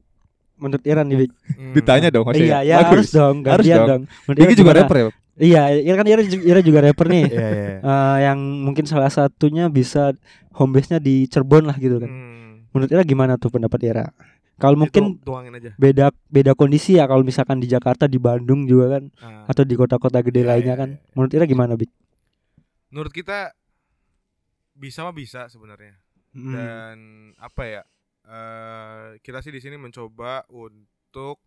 Menurut Ira nih Big. <laughs> Hmm. Ditanya dong iya, ya harus dong, Harus dong. dong. Ira juga gimana? rapper ya? Iya, Ira kan Ira, Ira juga rapper nih. <laughs> Iya, iya. Eh, yang mungkin salah satunya bisa home base-nya di Cirebon lah gitu kan. Hmm. Menurut Ira gimana tuh pendapat Ira? Kalau mungkin tuangin aja. beda beda kondisi ya kalau misalkan di Jakarta, di Bandung juga kan Ah. atau di kota-kota gede Iya, lainnya iya, kan. iya. Menurut Ira gimana, Bik? Menurut kita bisa mah bisa sebenarnya. Hmm. Dan apa ya? eh kita sih di sini mencoba untuk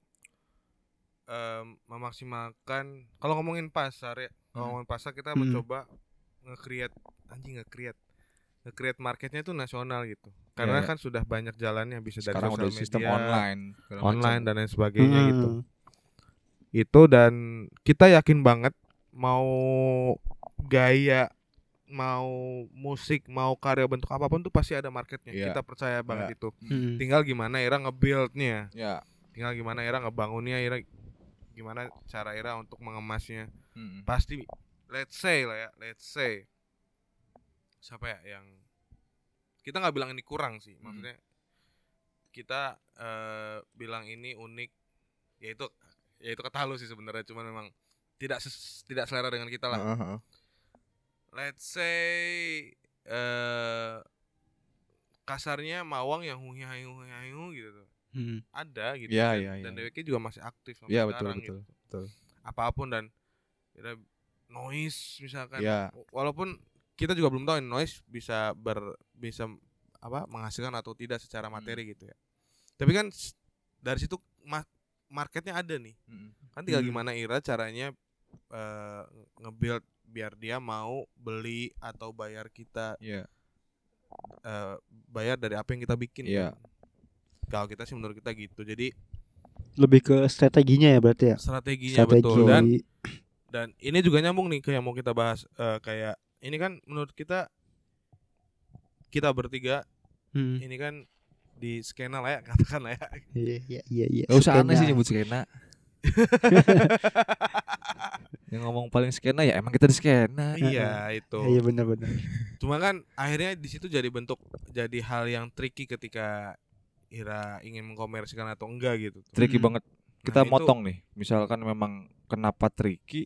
em, memaksimalkan kalau ngomongin pasar ya. Kalau Hmm. ngomongin pasar kita Hmm. mencoba nge-create anjing nge-create nge-create marketnya itu nasional gitu. Karena iya. kan sudah banyak jalannya bisa dari Sekarang sosial udah sistem media, online. online macam. dan lain sebagainya gitu. Hmm. Itu dan kita yakin banget mau gaya mau musik mau karya bentuk apa pun tuh pasti ada marketnya Iya. kita percaya banget itu Hmm. tinggal gimana Ira nge-buildnya Ya. tinggal gimana Ira ngebangunnya Ira gimana cara Ira untuk mengemasnya Mm-mm. pasti let's say lah ya let's say siapa ya yang kita nggak bilang ini kurang sih maksudnya kita eh, bilang ini unik yaitu yaitu kata halus sih sebenarnya cuman memang tidak ses- tidak selera dengan kita lah Heeh, heeh. let's say eh kasarnya mawang yang hui hai hui hai hu gitu tuh Hmm. ada gitu Iya, dan, iya, dan iya. DWK juga masih aktif sampai Iya, betul, sekarang betul, gitu. betul. apa pun dan kira noise misalkan Iya. walaupun kita juga belum tahu ini noise bisa ber bisa apa menghasilkan atau tidak secara Hmm. materi gitu ya tapi kan dari situ ma- marketnya ada nih Mm-mm. kan tinggal Hmm. gimana Ira caranya eh, nge-build biar dia mau beli atau bayar kita Iya. eh, bayar dari apa yang kita bikin Iya. kan. kalau kita sih menurut kita gitu jadi Lebih ke strateginya ya berarti ya. strateginya Strategi. betul dan dan ini juga nyambung nih ke yang mau kita bahas eh, kayak ini kan menurut kita kita bertiga Hmm. ini kan di skena lah ya <laughs> katakan lah ya Iya iya iya iya. Gak usah aneh sih nyebut skena. <laughs> yang ngomong paling skena ya emang kita di skena. iya itu Iya benar benar. cuma kan akhirnya di situ jadi bentuk jadi hal yang tricky ketika Ira ingin mengkomersikan atau enggak gitu Tricky Mm. banget. Kita Nah, itu- motong nih. Misalkan memang kenapa tricky?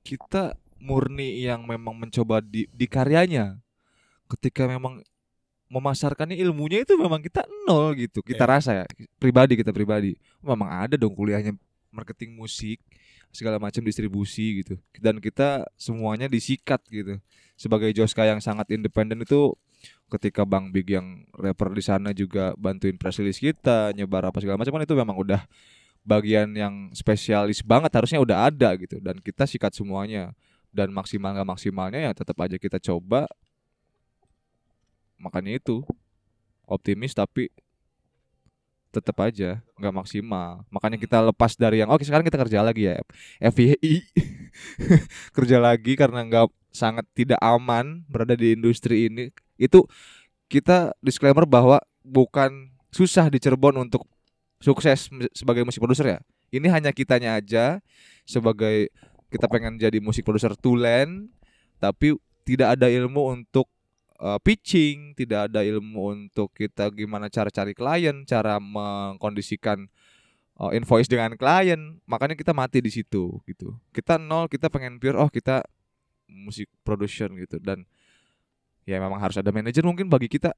Kita murni yang memang mencoba di, di karyanya. Ketika memang memasarkannya ilmunya itu memang kita nol gitu. Kita Iya. rasa ya pribadi kita pribadi. Memang ada dong kuliahnya marketing musik segala macam distribusi gitu. Dan kita semuanya disikat gitu. Sebagai Joska yang sangat independen itu ketika Bang Big yang rapper di sana juga bantuin press release kita, nyebar apa segala macam kan itu memang udah bagian yang spesialis banget harusnya udah ada gitu dan kita sikat semuanya dan maksimal nggak maksimalnya ya tetap aja kita coba. Makanya itu. Optimis tapi tetap aja nggak maksimal. Makanya kita lepas dari yang oke sekarang kita kerja lagi ya FYI <laughs> kerja lagi karena nggak sangat tidak aman berada di industri ini. Itu kita disclaimer bahwa bukan susah di Cirebon untuk sukses sebagai musik produser ya. Ini hanya kitanya aja sebagai kita pengen jadi musik produser tulen tapi tidak ada ilmu untuk uh, pitching, tidak ada ilmu untuk kita gimana cara cari klien, cara mengkondisikan uh, invoice dengan klien. Makanya kita mati di situ gitu. Kita nol, kita pengen pure oh kita musik production gitu dan ya memang harus ada manajer mungkin bagi kita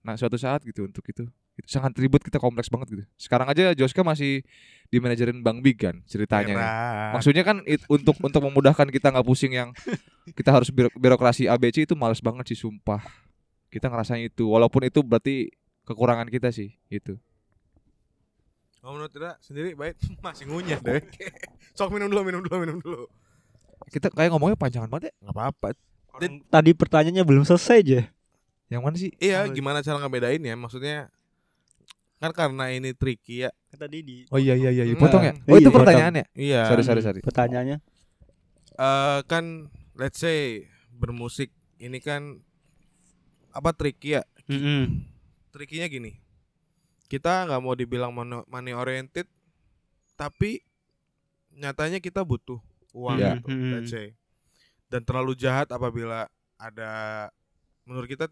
nah suatu saat gitu untuk itu itu sangat ribet kita kompleks banget gitu sekarang aja Joska masih di manajerin Bang Big kan ceritanya. Merah. maksudnya kan it- untuk untuk memudahkan kita nggak pusing yang <laughs> kita harus biro- birokrasi ABC itu males banget sih sumpah kita ngerasain itu walaupun itu berarti kekurangan kita sih itu Oh, menurut Ira sendiri baik <laughs> masih ngunyah deh. <laughs> Sok minum dulu, minum dulu, minum dulu. kita kayak ngomongnya panjangan banget ya Nggak apa-apa. Tadi pertanyaannya belum selesai aja. Yang mana sih Iya, gimana cara ngebedain ya? Maksudnya kan karena ini tricky ya. Tadi di oh iya iya iya Enggak. potong ya oh Iya, itu potong. pertanyaannya Iya. sorry sorry sorry pertanyaannya. Eh, kan let's say bermusik ini kan apa tricky ya? Mm-mm. Trikinya gini. kita nggak mau dibilang money oriented tapi nyatanya kita butuh uang Iya. gitu, Hmm. let's say. dan terlalu jahat apabila ada menurut kita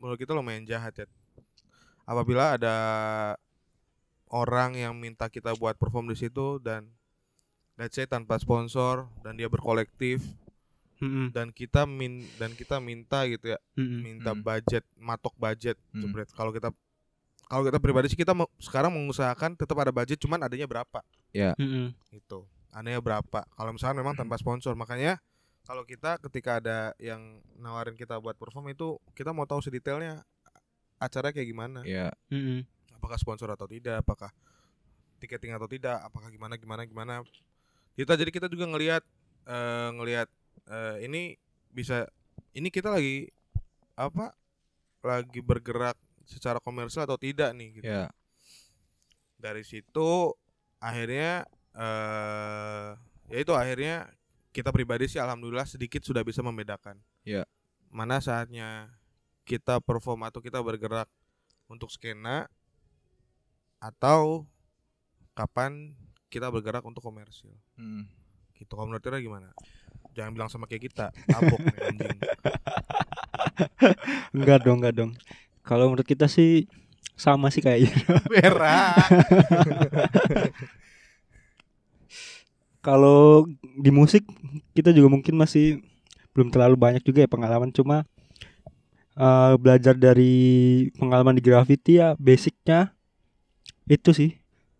menurut kita lumayan jahat ya apabila ada orang yang minta kita buat perform di situ dan let's say tanpa sponsor dan dia berkolektif Mm-mm. dan kita min dan kita minta gitu ya Mm-mm. minta budget matok budget Hmm. jebret. kalau kita kalau kita pribadi sih kita mau, sekarang mengusahakan tetap ada budget cuman adanya berapa Mm-mm. itu adanya berapa kalau misalnya memang tanpa sponsor makanya kalau kita ketika ada yang nawarin kita buat perform itu kita mau tahu sedetailnya acara kayak gimana Iya. Mm-mm. apakah sponsor atau tidak apakah tiketing atau tidak apakah gimana gimana gimana kita jadi kita juga ngelihat eh, ngelihat eh, ini bisa ini kita lagi apa lagi bergerak secara komersial atau tidak nih gitu. Iya. dari situ akhirnya eh ya itu akhirnya kita pribadi sih alhamdulillah sedikit sudah bisa membedakan Iya. mana saatnya kita perform atau kita bergerak untuk skena atau kapan kita bergerak untuk komersil Hmm. gitu kalau menurut gimana jangan bilang sama kayak kita tabok nih anjing <laughs> Enggak dong, enggak dong. Kalau menurut kita sih sama sih kayaknya. berak <laughs> Kalau di musik kita juga mungkin masih belum terlalu banyak juga ya pengalaman. Cuma eh, belajar dari pengalaman di graffiti ya basicnya itu sih.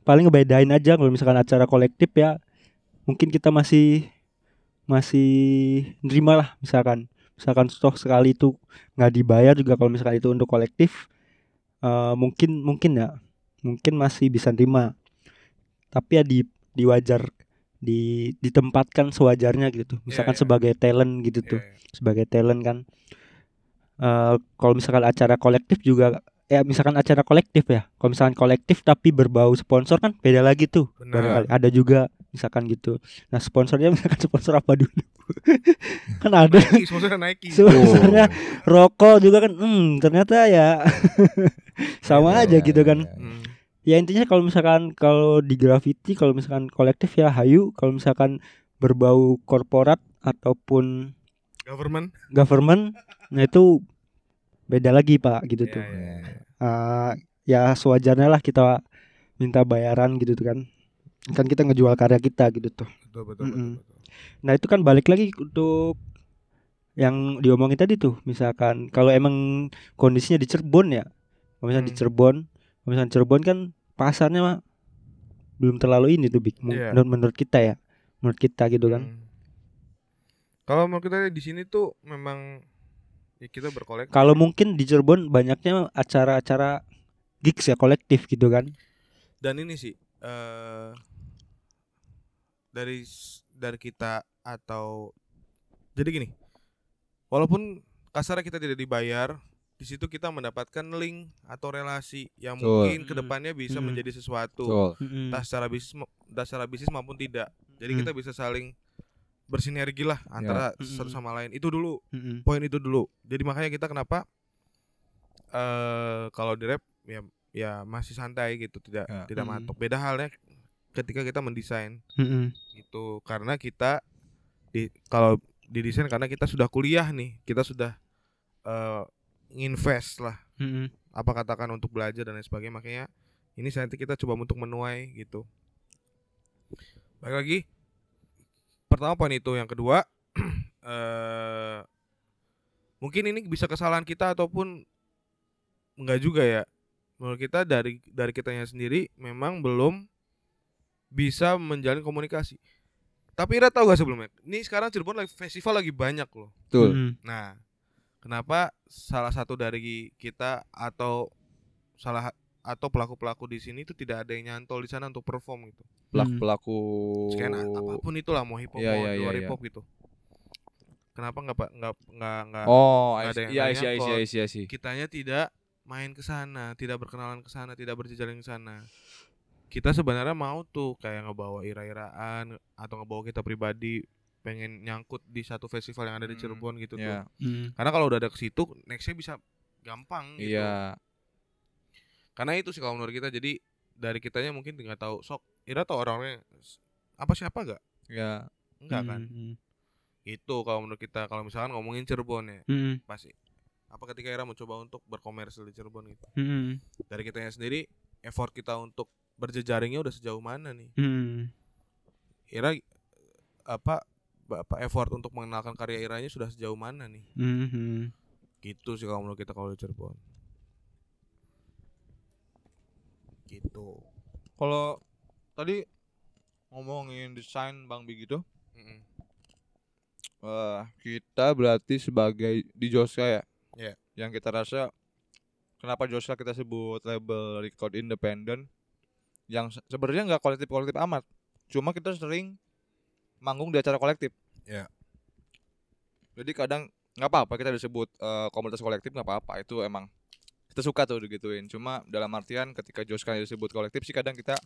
Paling ngebedain aja kalau misalkan acara kolektif ya mungkin kita masih masih nerima lah misalkan. Misalkan stok sekali itu nggak dibayar juga kalau misalkan itu untuk kolektif eh, mungkin mungkin ya. Mungkin masih bisa nerima. Tapi ya di di wajar di ditempatkan sewajarnya gitu. Misalkan iya. sebagai talent gitu tuh. Iya, sebagai talent kan. Eh kalau misalkan acara kolektif juga ya misalkan acara kolektif ya. Kalau misalkan kolektif tapi berbau sponsor kan beda lagi tuh. Benar. Ada juga misalkan gitu. Nah sponsornya misalkan <laughs> sponsor apa dulu? <laughs> Kan ada. Nike sponsornya Nike. <laughs> Sponsornya rokok juga kan. Hmm ternyata ya. Sama Iya, aja iya, gitu iya, kan iya. Hmm. Ya intinya kalau misalkan kalau di graffiti kalau misalkan kolektif ya hayu kalau misalkan berbau korporat ataupun government government nah itu beda lagi pak gitu Iya, tuh iya, iya. Eh, ya sewajarnya lah kita minta bayaran gitu tuh kan kan kita ngejual karya kita gitu tuh betul betul, betul, Mm-mm. betul. nah itu kan balik lagi untuk yang diomongin tadi tuh misalkan kalau emang kondisinya di Cirebon ya kalau misalnya di Hmm. Cirebon misalnya Cirebon kan pasarnya mah belum terlalu ini tuh big Iya. menurut, menurut kita ya menurut kita gitu kan Hmm. Kalau mau kita di sini tuh memang ya kita berkolektif. kalau mungkin di Cirebon banyaknya acara-acara gigs ya kolektif gitu kan Dan ini sih eh dari dari kita atau jadi gini. Walaupun kasarnya kita tidak dibayar, di situ kita mendapatkan link atau relasi yang Betul. mungkin ke depannya bisa Mm. menjadi sesuatu. Betul. Entah secara bisnis entah secara bisnis maupun tidak. Jadi Mm. kita bisa saling bersinergi lah antara Mm. satu sama lain. Itu dulu Mm-mm. poin itu dulu. Jadi makanya kita kenapa eh kalau di rap ya ya masih santai gitu, tidak Ya. tidak Hmm. matok. Beda halnya ketika kita mendesain Mm-mm. gitu. Karena kita di kalau didesain karena kita sudah kuliah nih, kita sudah eh invest lah Mm-mm. apa katakan untuk belajar dan lain sebagainya. Makanya ini nanti kita coba untuk menuai gitu. Baik lagi. Pertama poin itu, yang kedua <clears throat> eh mungkin ini bisa kesalahan kita ataupun enggak juga ya. Menurut kita dari dari kitanya sendiri memang belum bisa menjalin komunikasi. Tapi Ira tahu gak sebelumnya? Ini sekarang Cirebon lagi festival lagi banyak loh. Betul. Mm-mm. Nah, kenapa salah satu dari kita atau salah atau pelaku-pelaku di sini itu tidak ada yang nyantol di sana untuk perform gitu. Pelaku-pelaku Skena apa pun itulah mau hip hop Iya, mau iya, di luar iya, hip hop gitu. Kenapa nggak pak nggak nggak nggak Oh, nggak ada yang iya nanya iya iya iya iya sih. kitanya tidak main ke sana, tidak berkenalan ke sana, tidak berjejaring ke sana. Kita sebenarnya mau tuh kayak ngebawa ira-iraan atau ngebawa kita pribadi pengen nyangkut di satu festival yang ada di Hmm, Cirebon gitu tuh. Iya. Mm. Karena kalau udah ada ke situ, nextnya bisa gampang gitu. Iya. karena itu sih kalau menurut kita jadi dari kitanya mungkin nggak tahu sok Ira tau orang-orangnya s- apa siapa gak Ya, enggak kan Hmm, itu kalau menurut kita kalau misalkan ngomongin Cirebon ya hmm, pasti apa ketika Ira mencoba untuk berkomersil di Cirebon gitu hmm, dari kitanya sendiri effort kita untuk berjejaringnya udah sejauh mana nih hmm. Ira apa apa effort untuk mengenalkan karya Iranya sudah sejauh mana nih Hmm, hmm. gitu sih kalau menurut kita kalau di Cirebon gitu kalau tadi ngomongin desain Bang Big itu, Mm-mm. eh, kita berarti sebagai di Joska ya. Iya. Yang kita rasa kenapa Joska kita sebut label record independent yang se- sebenarnya nggak kolektif-kolektif amat. Cuma kita sering manggung di acara kolektif. Iya. Jadi kadang nggak apa-apa kita disebut eh, komunitas kolektif nggak apa-apa itu emang kita suka tuh digituin. Cuma dalam artian ketika Joska disebut kolektif sih kadang kita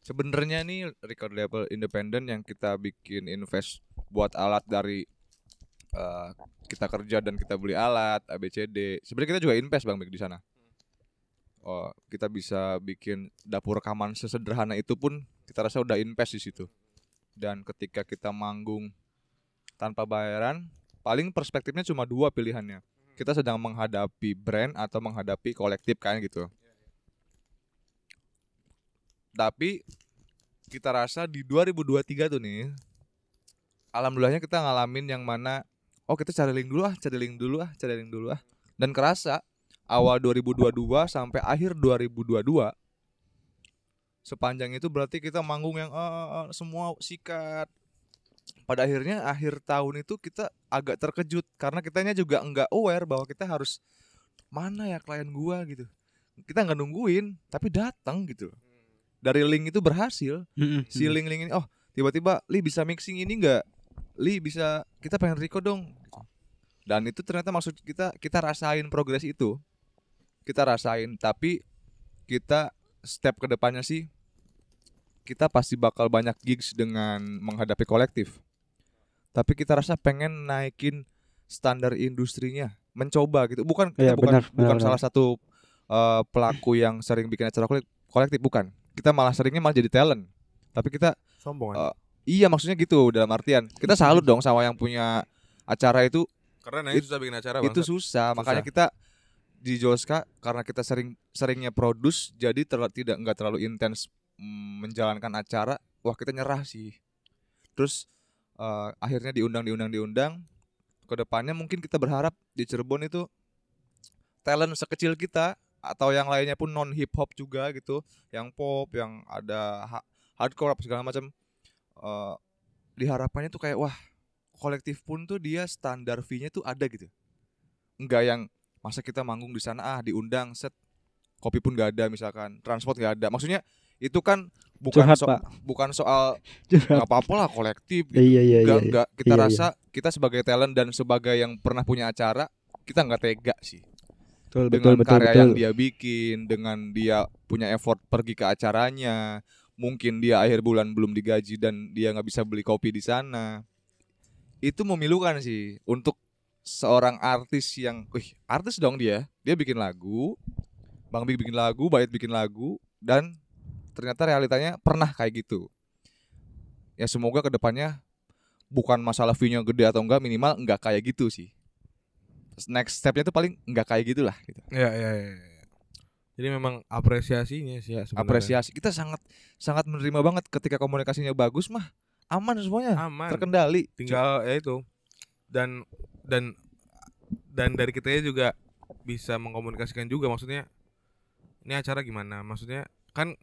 sebenarnya nih record label independen yang kita bikin invest buat alat dari eh, kita kerja dan kita beli alat ABCD. Sebenarnya kita juga invest Bang di sana. Oh, kita bisa bikin dapur rekaman sesederhana itu pun kita rasa udah invest di situ. Dan ketika kita manggung tanpa bayaran, paling perspektifnya cuma dua pilihannya. Kita sedang menghadapi brand atau menghadapi kolektif kan gitu. Tapi kita rasa di 2023 tuh nih alhamdulillahnya kita ngalamin yang mana oh kita cari link dulu ah, cari link dulu ah, cari link dulu ah. Dan kerasa awal 2022 sampai akhir 2022 sepanjang itu berarti kita manggung yang eh, semua sikat. Pada akhirnya akhir tahun itu kita agak terkejut karena kitanya juga enggak aware bahwa kita harus mana ya klien gua gitu. Kita nggak nungguin tapi datang gitu. Dari link itu berhasil si hmm. link-link ini oh tiba-tiba Li bisa mixing ini enggak Li bisa kita pengen record dong dan itu ternyata maksud kita kita rasain progres itu kita rasain tapi kita step ke depannya sih kita pasti bakal banyak gigs dengan menghadapi kolektif. Tapi kita rasa pengen naikin standar industrinya mencoba gitu. Bukan kita Iya, bukan benar, bukan benar, salah satu eh, pelaku yang sering bikin acara kolek- kolektif bukan. Kita malah seringnya malah jadi talent. Tapi kita sombong Eh, Iya maksudnya gitu dalam artian. Kita salut dong sama yang punya acara itu. Keren ya it- susah bikin acara itu susah. Makanya kita di Joska karena kita sering seringnya produce jadi terla- tidak nggak terlalu intens mm, menjalankan acara wah kita nyerah sih. Terus eh, akhirnya diundang diundang diundang. Ke depannya mungkin kita berharap di Cirebon itu talent sekecil kita atau yang lainnya pun non hip hop juga gitu yang pop yang ada ha- hardcore apa segala macam eh diharapkannya tuh kayak wah kolektif pun tuh dia standar fee-nya tuh ada gitu. Enggak yang masa kita manggung di sana ah diundang set kopi pun gak ada misalkan transport gak ada maksudnya itu kan bukan Curhat, so- Pak. bukan soal nggak apa-apa lah kolektif gitu Iya iya iya. enggak iya. kita Iya, iya. rasa kita sebagai talent dan sebagai yang pernah punya acara kita nggak tega sih Betul betul dengan betul karya betul. yang dia bikin dengan dia punya effort pergi ke acaranya mungkin dia akhir bulan belum digaji dan dia nggak bisa beli kopi di sana itu memilukan sih untuk seorang artis yang wih artis dong dia dia bikin lagu Bang Big bikin lagu Bait bikin lagu dan ternyata realitanya pernah kayak gitu ya semoga ke depannya bukan masalah view-nya gede atau enggak minimal enggak kayak gitu sih next stepnya tuh paling enggak kayak gitulah gitu Iya iya iya. iya. Jadi memang apresiasinya sih ya sebenarnya. apresiasi kita sangat sangat menerima banget ketika komunikasinya bagus mah aman semuanya aman. terkendali Tinggal ya itu. Dan dan dan dari kita juga bisa mengkomunikasikan juga maksudnya ini acara gimana? Maksudnya kan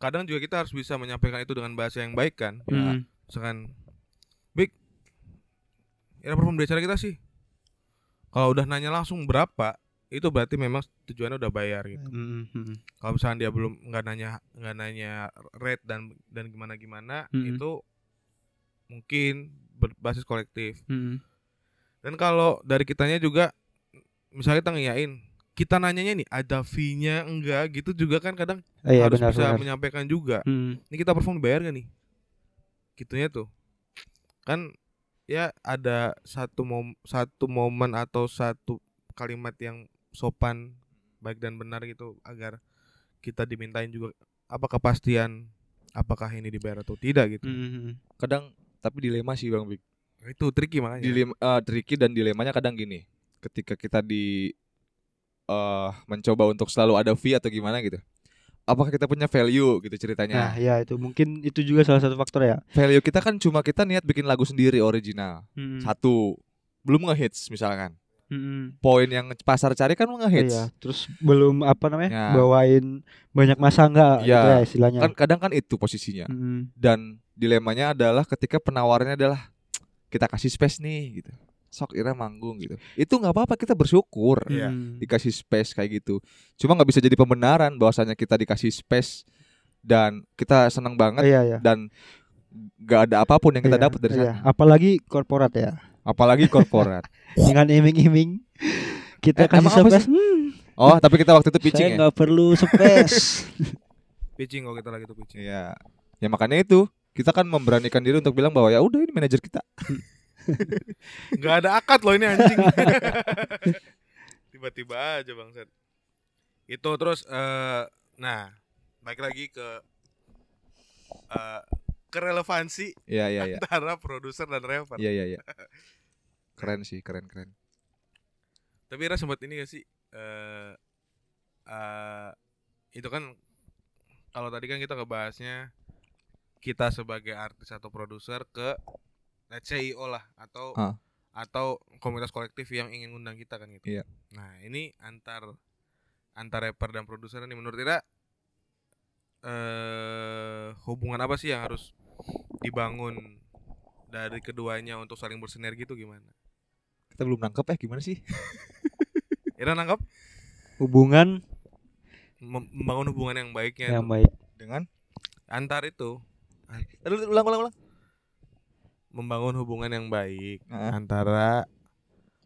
kadang juga kita harus bisa menyampaikan itu dengan bahasa yang baik kan. Hmm. Misalkan Big Ya perform di acara kita sih Kalau udah nanya langsung berapa Itu berarti memang tujuannya udah bayar gitu Hmm, hmm. kalau misalnya dia belum nggak nanya nggak nanya rate dan dan gimana gimana Mm-mm. itu mungkin berbasis kolektif Hmm. Dan kalau dari kitanya juga misalnya kita ngiyain kita nanyanya nih ada fee-nya enggak gitu juga kan kadang Eh, Iya harus benar bisa benar. menyampaikan juga Hmm. ini kita perform bayar gak nih gitunya tuh kan ya ada satu mom satu momen atau satu kalimat yang sopan baik dan benar gitu agar kita dimintain juga apa kepastian apakah ini dibayar atau tidak gitu. Hmm. Kadang tapi dilema sih Bang Big. Itu tricky makanya. Dilema eh, tricky dan dilemanya kadang gini. Ketika kita di eh mencoba untuk selalu ada fee atau gimana gitu. Apakah kita punya value gitu Nah, ceritanya? ya itu mungkin itu juga salah satu faktor ya. Value kita kan cuma kita niat bikin lagu sendiri original. Hmm. Satu, belum ngehits misalkan. Hmm. Poin yang pasar cari kan ngehits. Iya, terus belum apa namanya? Ya. bawain banyak masa enggak Iya. gitu ya istilahnya. Kan kadang kan itu posisinya. Hmm. Dan dilemanya adalah ketika penawarannya adalah kita kasih space nih gitu. Sok Ira manggung gitu. Itu nggak apa-apa kita bersyukur. Hmm. dikasih space kayak gitu. Cuma nggak bisa jadi pembenaran bahwasanya kita dikasih space dan kita senang banget Iya, iya. dan nggak ada apa pun yang kita Iya, dapat dari iya. sana. Apalagi korporat ya. Apalagi korporat. <laughs> Dengan iming-iming kita Eh, kasih space. Hmm, oh, tapi kita waktu itu pitching saya ya. nggak perlu space. <laughs> pitching kalau kita lagi tuh pitching. Iya. Ya makanya itu kita kan memberanikan diri untuk bilang bahwa ya udah ini manajer kita. <laughs> Nggak ada akad loh ini anjing. <laughs> Tiba-tiba aja bangsat. Itu terus eh nah, balik lagi ke eh kerelevansi Iya iya iya. antara produser dan rapper. Iya iya iya. <laughs> Keren sih, keren keren. Tapi Ira sempat ini gak sih? eh eh, itu kan kalau tadi kan kita ngebahasnya kita sebagai artis atau produser ke let's say IO lah atau Ah. atau komunitas kolektif yang ingin undang kita kan gitu. Iya. Nah, ini antar antar rapper dan produser ini menurut Ira eh hubungan apa sih yang harus dibangun dari keduanya untuk saling bersinergi itu gimana? Kita belum nangkep eh gimana sih? <laughs> Ira nangkap Hubungan mem- membangun hubungan yang baiknya yang baik. Dengan antar itu Aduh, ulang ulang ulang. membangun hubungan yang baik antara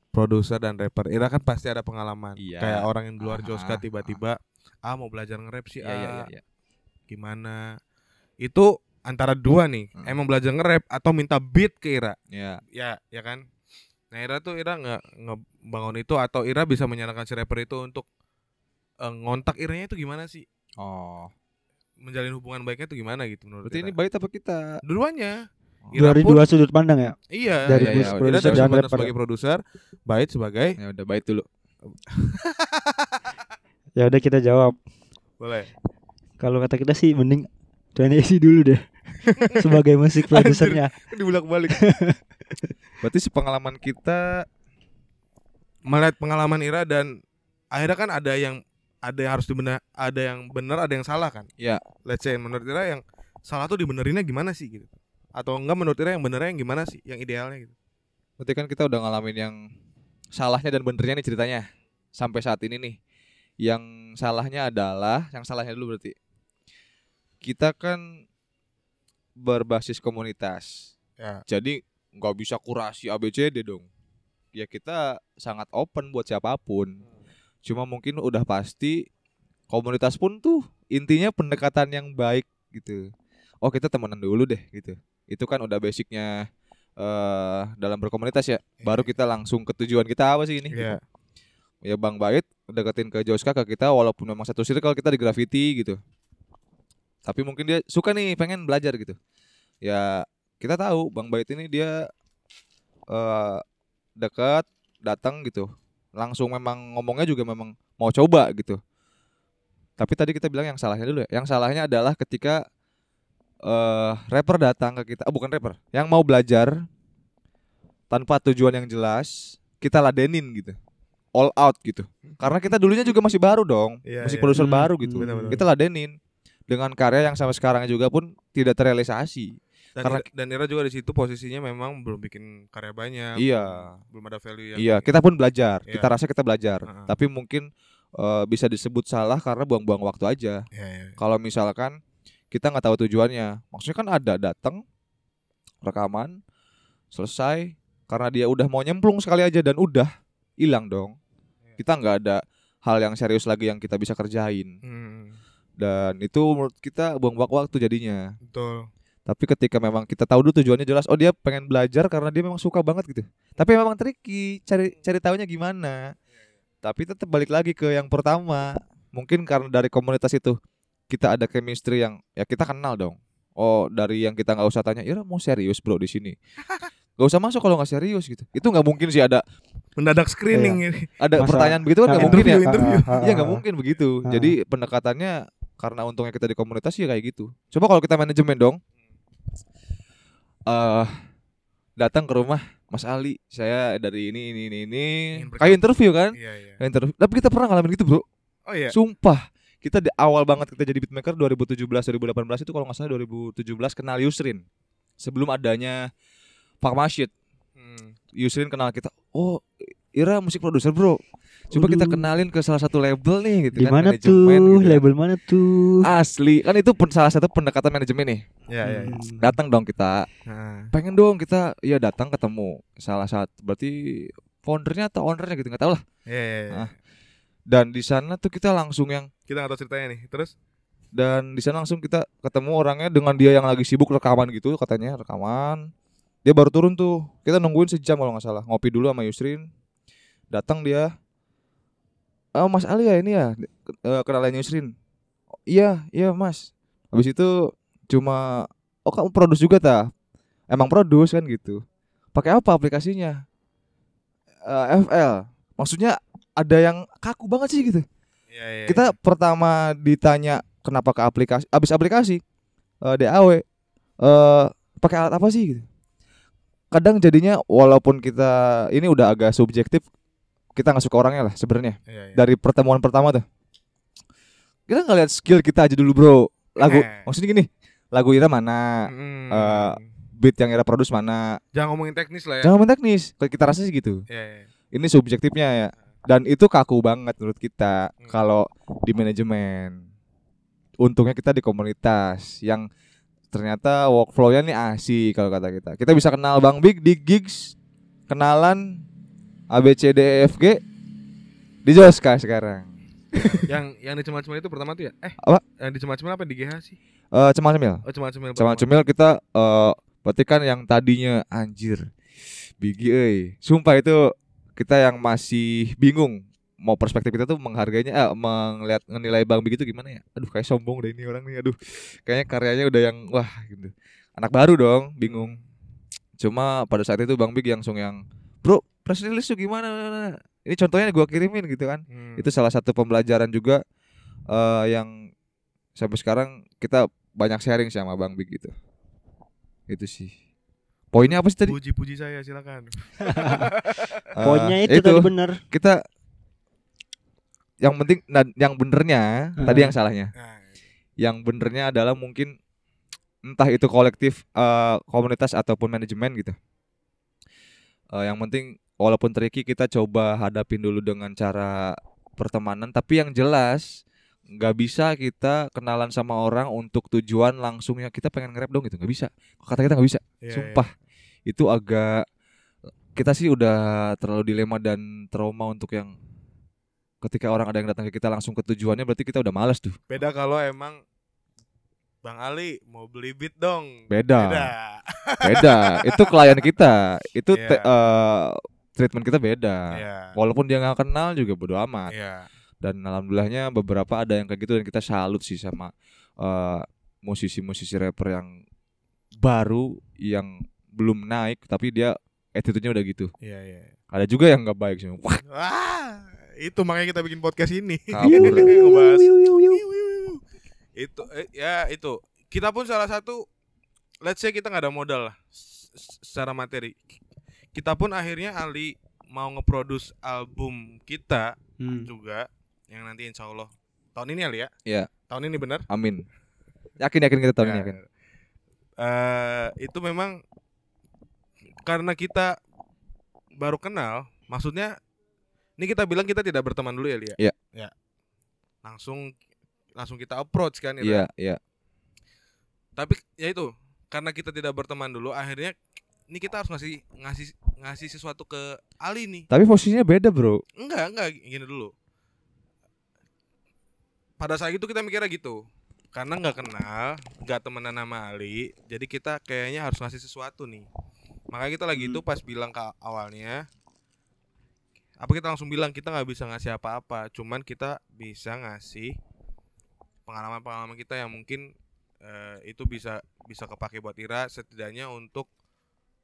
produser dan rapper. Ira kan pasti ada pengalaman. Iya. Kayak orang yang di luar Ah, Joska ah, tiba-tiba ah mau belajar nge-rap sih Iya iya ah, iya iya. gimana. Itu antara dua nih, Hmm. emang belajar nge-rap atau minta beat ke Ira. Iya. Ya, ya kan? Nah, Ira tuh Ira nggak ngebangun itu atau Ira bisa menyarankan si rapper itu untuk eh, ngontak Iranya itu gimana sih? Oh. Menjalin hubungan baiknya itu gimana gitu menurut Berarti Ira? ini baik apa kita? Duluannya. Ira Dari pun- dua sudut pandang ya. Iya, Dari iya, bus- iya. produser dan rapper. sebagai produser, Bait sebagai Ya udah baik dulu. <laughs> Ya udah kita jawab. boleh. Kalau kata kita sih mending Twenty isi dulu deh. <laughs> Sebagai musik produsernya. Dibulak-balik. <laughs> Berarti sepengalaman kita Melihat pengalaman Ira dan akhirnya kan ada yang ada yang harus dibenar, ada yang benar, ada yang salah kan? Iya. Let's say menurut Ira yang salah tuh dibenerinnya gimana sih gitu? Atau enggak menurut Ira yang benernya yang gimana sih? Yang idealnya gitu. Berarti kan kita udah ngalamin yang salahnya dan benernya nih ceritanya sampai saat ini nih. Yang salahnya adalah, yang salahnya dulu berarti kita kan berbasis komunitas. Ya. Jadi nggak bisa kurasi ABCD dong. Ya kita sangat open buat siapa pun. Cuma mungkin udah pasti komunitas pun tuh intinya pendekatan yang baik gitu. Oh kita temenan dulu deh gitu. Itu kan udah basicnya eh dalam berkomunitas ya. Baru kita langsung ke tujuan kita apa sih ini? Iya. Ya Bang Bait deketin ke Joska ke kita walaupun memang satu circle kita di graffiti gitu. Tapi mungkin dia suka nih pengen belajar gitu. Ya kita tahu Bang Bait ini dia eh dekat datang gitu. Langsung memang ngomongnya juga memang mau coba gitu. Tapi tadi kita bilang yang salahnya dulu ya. Yang salahnya adalah ketika eh rapper datang ke kita, oh bukan rapper, yang mau belajar tanpa tujuan yang jelas, kita ladenin gitu. All out gitu. Karena kita dulunya juga masih baru dong. Iya, masih iya. produser Hmm, baru gitu. benar-benar. Kita ladenin dengan karya yang sampai sekarang juga pun tidak terrealisasi. Dan, Karena- Ira, dan Ira juga di situ posisinya memang belum bikin karya banyak. Iya. Belum, ada value yang Iya, kita pun belajar. Iya. Kita rasa kita belajar. Heeh. Tapi mungkin eh, bisa disebut salah karena buang-buang waktu aja. Iya, iya. Kalau misalkan kita nggak tahu tujuannya, maksudnya kan ada datang rekaman selesai karena dia udah mau nyemplung sekali aja dan udah hilang dong. Kita nggak ada hal yang serius lagi yang kita bisa kerjain Hmm, dan itu menurut kita buang-buang waktu jadinya. betul. Tapi ketika memang kita tahu dulu tujuannya jelas, oh dia pengen belajar karena dia memang suka banget gitu. Tapi memang tricky, cari cari tahunya gimana. Tapi tetap balik lagi ke yang pertama. Mungkin karena dari komunitas itu kita ada chemistry yang ya kita kenal dong. Oh dari yang kita nggak usah tanya, Ira mau serius bro di sini. Gak usah masuk kalau nggak serius gitu. Itu nggak mungkin sih ada Mendadak screening ini. ada Masa- pertanyaan begitu kan nggak mungkin ya. <laughs> Iya nggak mungkin begitu. Jadi pendekatannya karena untungnya kita di komunitas ya kayak gitu. Coba kalau kita manajemen dong. Eh datang ke rumah Mas Ali, saya dari ini ini ini ini. Kayak interview kan? Iya, iya. Kayak interview. Tapi kita pernah ngalamin gitu, Bro. Oh iya. Sumpah. Kita di awal banget kita jadi beatmaker 2017 2018 itu kalau nggak salah 2017 kenal Yusrin. Sebelum adanya Pak Masyid. Hmm. Yusrin kenal kita. Oh, Ira musik produser, Bro. Coba kita kenalin ke salah satu label nih gitu Di kan. mana manajemen tuh? gitu kan. Label mana tuh? Asli, kan itu pen- salah satu pendekatan manajemen nih. Iya, iya. iya. Hmm. Datang dong kita. Nah. Pengen dong kita ya datang ketemu salah satu berarti foundernya atau ownernya gitu nggak tahu lah. Iya, iya, iya. Ah. Dan di sana tuh kita langsung yang Kita nggak tahu ceritanya nih. Terus? dan di sana langsung kita ketemu orangnya dengan dia yang lagi sibuk rekaman gitu katanya rekaman. Dia baru turun tuh. Kita nungguin sejam kalau nggak salah. Ngopi dulu sama Yusrin. Datang dia. Oh Mas Ali ya ini ya Eh, kenalan Yusrin. "Oh, iya iya Mas. Habis itu cuma oh kamu produce juga ta? Emang produce kan gitu. Pakai apa aplikasinya? Eh, FL. Maksudnya ada yang kaku banget sih gitu Iya, iya. kita pertama ditanya kenapa ke aplikasi abis aplikasi eh, DAW eh pakai alat apa sih gitu kadang jadinya walaupun kita ini udah agak subjektif kita nggak suka orangnya lah sebenarnya Iya, iya. dari pertemuan pertama tuh kita nggak lihat skill kita aja dulu bro lagu Eh. maksudnya gini lagu Ira mana Hmm. eh, beat yang Ira produce mana Jangan ngomongin teknis lah ya. jangan main teknis kita rasa sih gitu Iya, iya. ini subjektifnya ya dan itu kaku banget menurut kita Hmm. kalau di manajemen untungnya kita di komunitas yang ternyata workflow-nya nih asik kalau kata kita kita bisa kenal Bang Big di gigs kenalan ABCDEFG di Joska sekarang <laughs> yang yang di Cemil itu pertama tuh ya? Eh, Apa? Yang di Cemil apa di GH sih? eh cemal cemil Oh, Cemil Cemil. cemal cemil kita eh berarti kan yang tadinya anjir Bigi euy sumpah itu kita yang masih bingung mau perspektif kita tuh menghargainya eh, melihat menilai Bang Big itu gimana ya aduh kayak sombong deh ini orang nih aduh kayaknya karyanya udah yang wah gitu anak baru dong bingung cuma pada saat itu Bang Big langsung yang bro press release tuh gimana ini contohnya gua kirimin gitu kan Hmm. itu salah satu pembelajaran juga eh yang sampai sekarang kita banyak sharing sih sama Bang Big gitu itu sih poinnya apa sih tadi puji-puji saya silakan. <laughs> Eh, Poinnya itu, tadi bener. kita yang penting nah, yang benernya Hmm. tadi yang salahnya Nah, yang benernya adalah mungkin entah itu kolektif eh, komunitas ataupun manajemen gitu Eh, yang penting walaupun tricky kita coba hadapin dulu dengan cara pertemanan tapi yang jelas nggak bisa kita kenalan sama orang untuk tujuan langsungnya kita pengen nge-rap dong gitu nggak bisa kata kita nggak bisa iya, sumpah itu agak kita sih udah terlalu dilema dan trauma untuk yang ketika orang ada yang datang ke kita langsung ke tujuannya berarti kita udah males tuh. Beda kalau emang Bang Ali mau beli beat dong. beda Beda. beda itu klien kita itu Iya. te- eh, treatment kita beda Iya. walaupun dia nggak kenal juga bodo amat Iya. dan alhamdulillahnya beberapa ada yang kayak gitu dan kita salut sih sama eh, musisi-musisi rapper yang baru yang belum naik tapi dia attitude-nya udah gitu Iya, iya. ada juga yang nggak baik sih wah Wah, itu makanya kita bikin podcast ini. <laughs> Kabur. <laughs> Ngebahas. Itu eh, ya itu. Kita pun salah satu let's say kita nggak ada modal lah secara materi. Kita pun akhirnya Ali mau ngeproduce album kita Hmm. juga yang nanti insya Allah tahun ini Ali ya. Iya. Tahun ini benar. amin yakin yakin kita tahun ini Ya. yakin Eh, itu memang karena kita baru kenal, maksudnya ini kita bilang kita tidak berteman dulu ya, Lia. Iya. Ya. Langsung langsung kita approach kan itu. iya iya Tapi ya itu, karena kita tidak berteman dulu, akhirnya ini kita harus ngasih ngasih ngasih sesuatu ke Ali nih. tapi posisinya beda bro Enggak, enggak gini dulu. Pada saat itu kita mikirnya gitu. Karena nggak kenal, nggak temenan sama Ali, jadi kita kayaknya harus ngasih sesuatu nih. Makanya kita lagi itu pas bilang ke awalnya apa kita langsung bilang kita nggak bisa ngasih apa-apa cuman kita bisa ngasih pengalaman-pengalaman kita yang mungkin eh, itu bisa bisa kepake buat Ira setidaknya untuk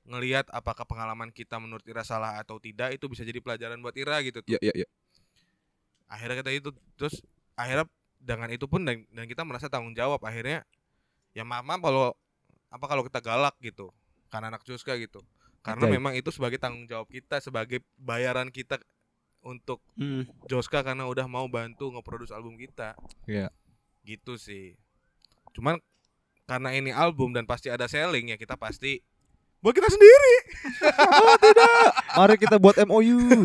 ngelihat apakah pengalaman kita menurut Ira salah atau tidak itu bisa jadi pelajaran buat Ira gitu tuh. Ya ya ya. akhirnya kita itu terus akhirnya dengan itu pun dan, dan kita merasa tanggung jawab akhirnya ya maaf maaf kalau apa kalau kita galak gitu karena anak Juska gitu karena Oke. memang itu sebagai tanggung jawab kita sebagai bayaran kita untuk Hmm. Joska karena udah mau bantu ngeproduce album kita Iya. gitu sih cuman karena ini album dan pasti ada selling ya kita pasti buat kita sendiri <laughs> Mari kita buat MOU. <laughs>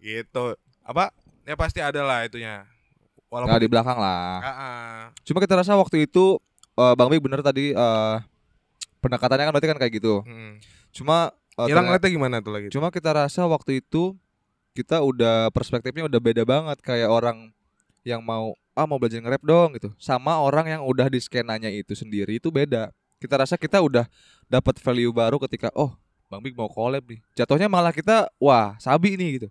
gitu apa ya pasti ada lah itunya walaupun Nggak di belakang lah. Ah, ah. Cuma kita rasa waktu itu eh, Bang Big bener tadi eh, pendekatannya kan berarti kan kayak gitu. Hmm. Cuma ternyata- ngeliatnya gimana tuh lagi Cuma kita rasa waktu itu kita udah perspektifnya udah beda banget kayak orang yang mau ah mau belajar nge-rap dong gitu. Sama orang yang udah di skenanya itu sendiri itu beda. Kita rasa kita udah dapat value baru ketika oh Bang Big mau collab nih. Jatuhnya malah kita wah sabi nih gitu.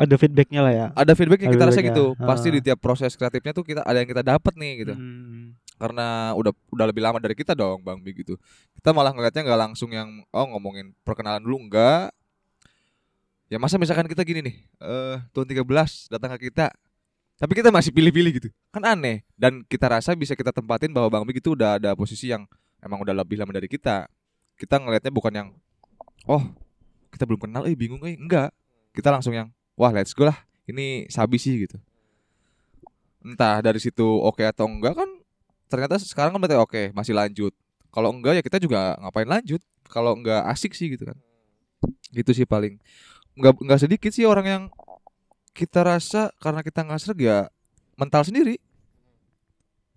Ada feedbacknya lah ya. Ada feedbacknya Ada kita rasa gitu. Pasti Ah. di tiap proses kreatifnya tuh kita ada yang kita dapat nih gitu. Hmm. Karena udah udah lebih lama dari kita dong Bang Big gitu. Kita malah ngeliatnya nggak langsung yang oh ngomongin perkenalan dulu enggak. Ya masa misalkan kita gini nih, eh tahun 13 datang ke kita. Tapi kita masih pilih-pilih gitu. Kan aneh dan kita rasa bisa kita tempatin bahwa Bang Big itu udah ada posisi yang emang udah lebih lama dari kita. Kita ngelihatnya bukan yang oh, kita belum kenal eh bingung eh enggak. Kita langsung yang wah let's go lah. Ini sabi sih gitu. Entah dari situ oke atau enggak kan ternyata sekarang kan berarti oke masih lanjut. Kalau enggak ya kita juga ngapain lanjut. Kalau enggak asik sih gitu kan. Gitu sih paling. Enggak enggak sedikit sih orang yang kita rasa karena kita nggak serg ya mental sendiri.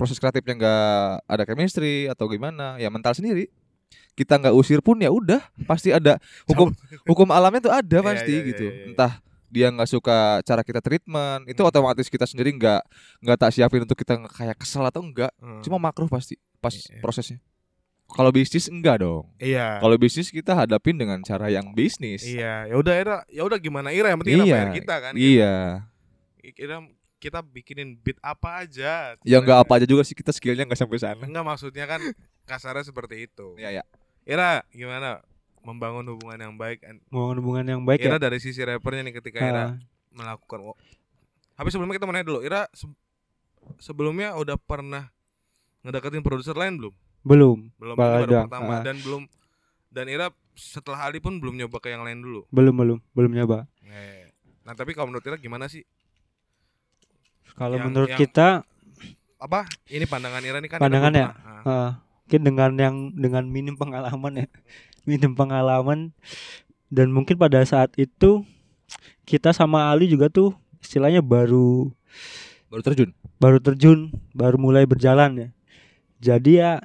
Proses kreatifnya enggak ada chemistry atau gimana ya mental sendiri. Kita nggak usir pun ya udah pasti ada hukum <laughs> hukum alamnya tuh ada Iya, pasti iya, iya, gitu. iya, iya. Entah dia nggak suka cara kita treatment itu Hmm. otomatis kita sendiri nggak nggak tak siapin untuk kita kayak kesel atau enggak Hmm. cuma makruh pasti pas Iya. prosesnya kalau bisnis enggak dong iya kalau bisnis kita hadapin dengan cara yang bisnis iya ya udah ya udah gimana Ira yang penting Ira Iya, bayar kita kan gitu. iya Ira kita bikinin beat apa aja. Ya nggak apa aja juga sih kita skillnya nggak sampai sana. Enggak maksudnya kan kasarnya seperti itu. Ya ya Ira gimana? Membangun hubungan yang baik Mau hubungan yang baik Ira ya. dari sisi rappernya nih ketika Ira Ah, melakukan tapi sebelumnya kita mau nanya dulu Ira se- sebelumnya udah pernah ngedeketin produser lain belum? Belum. belum Baru ini baru doang, pertama. Ah. dan belum dan Ira setelah Ali pun belum nyoba ke yang lain dulu? Belum belum. Belum nyoba. Eh, nah tapi kalau menurut Ira gimana sih Kalau Yang- menurut yang- kita apa ini pandangan Ira nih kan Pandangan ya? belum pernah. Ah. ah, mungkin dengan yang dengan minim pengalaman ya. <laughs> Minim pengalaman dan mungkin pada saat itu kita sama Ali juga tuh istilahnya baru baru terjun baru terjun, baru mulai berjalan ya. Jadi ya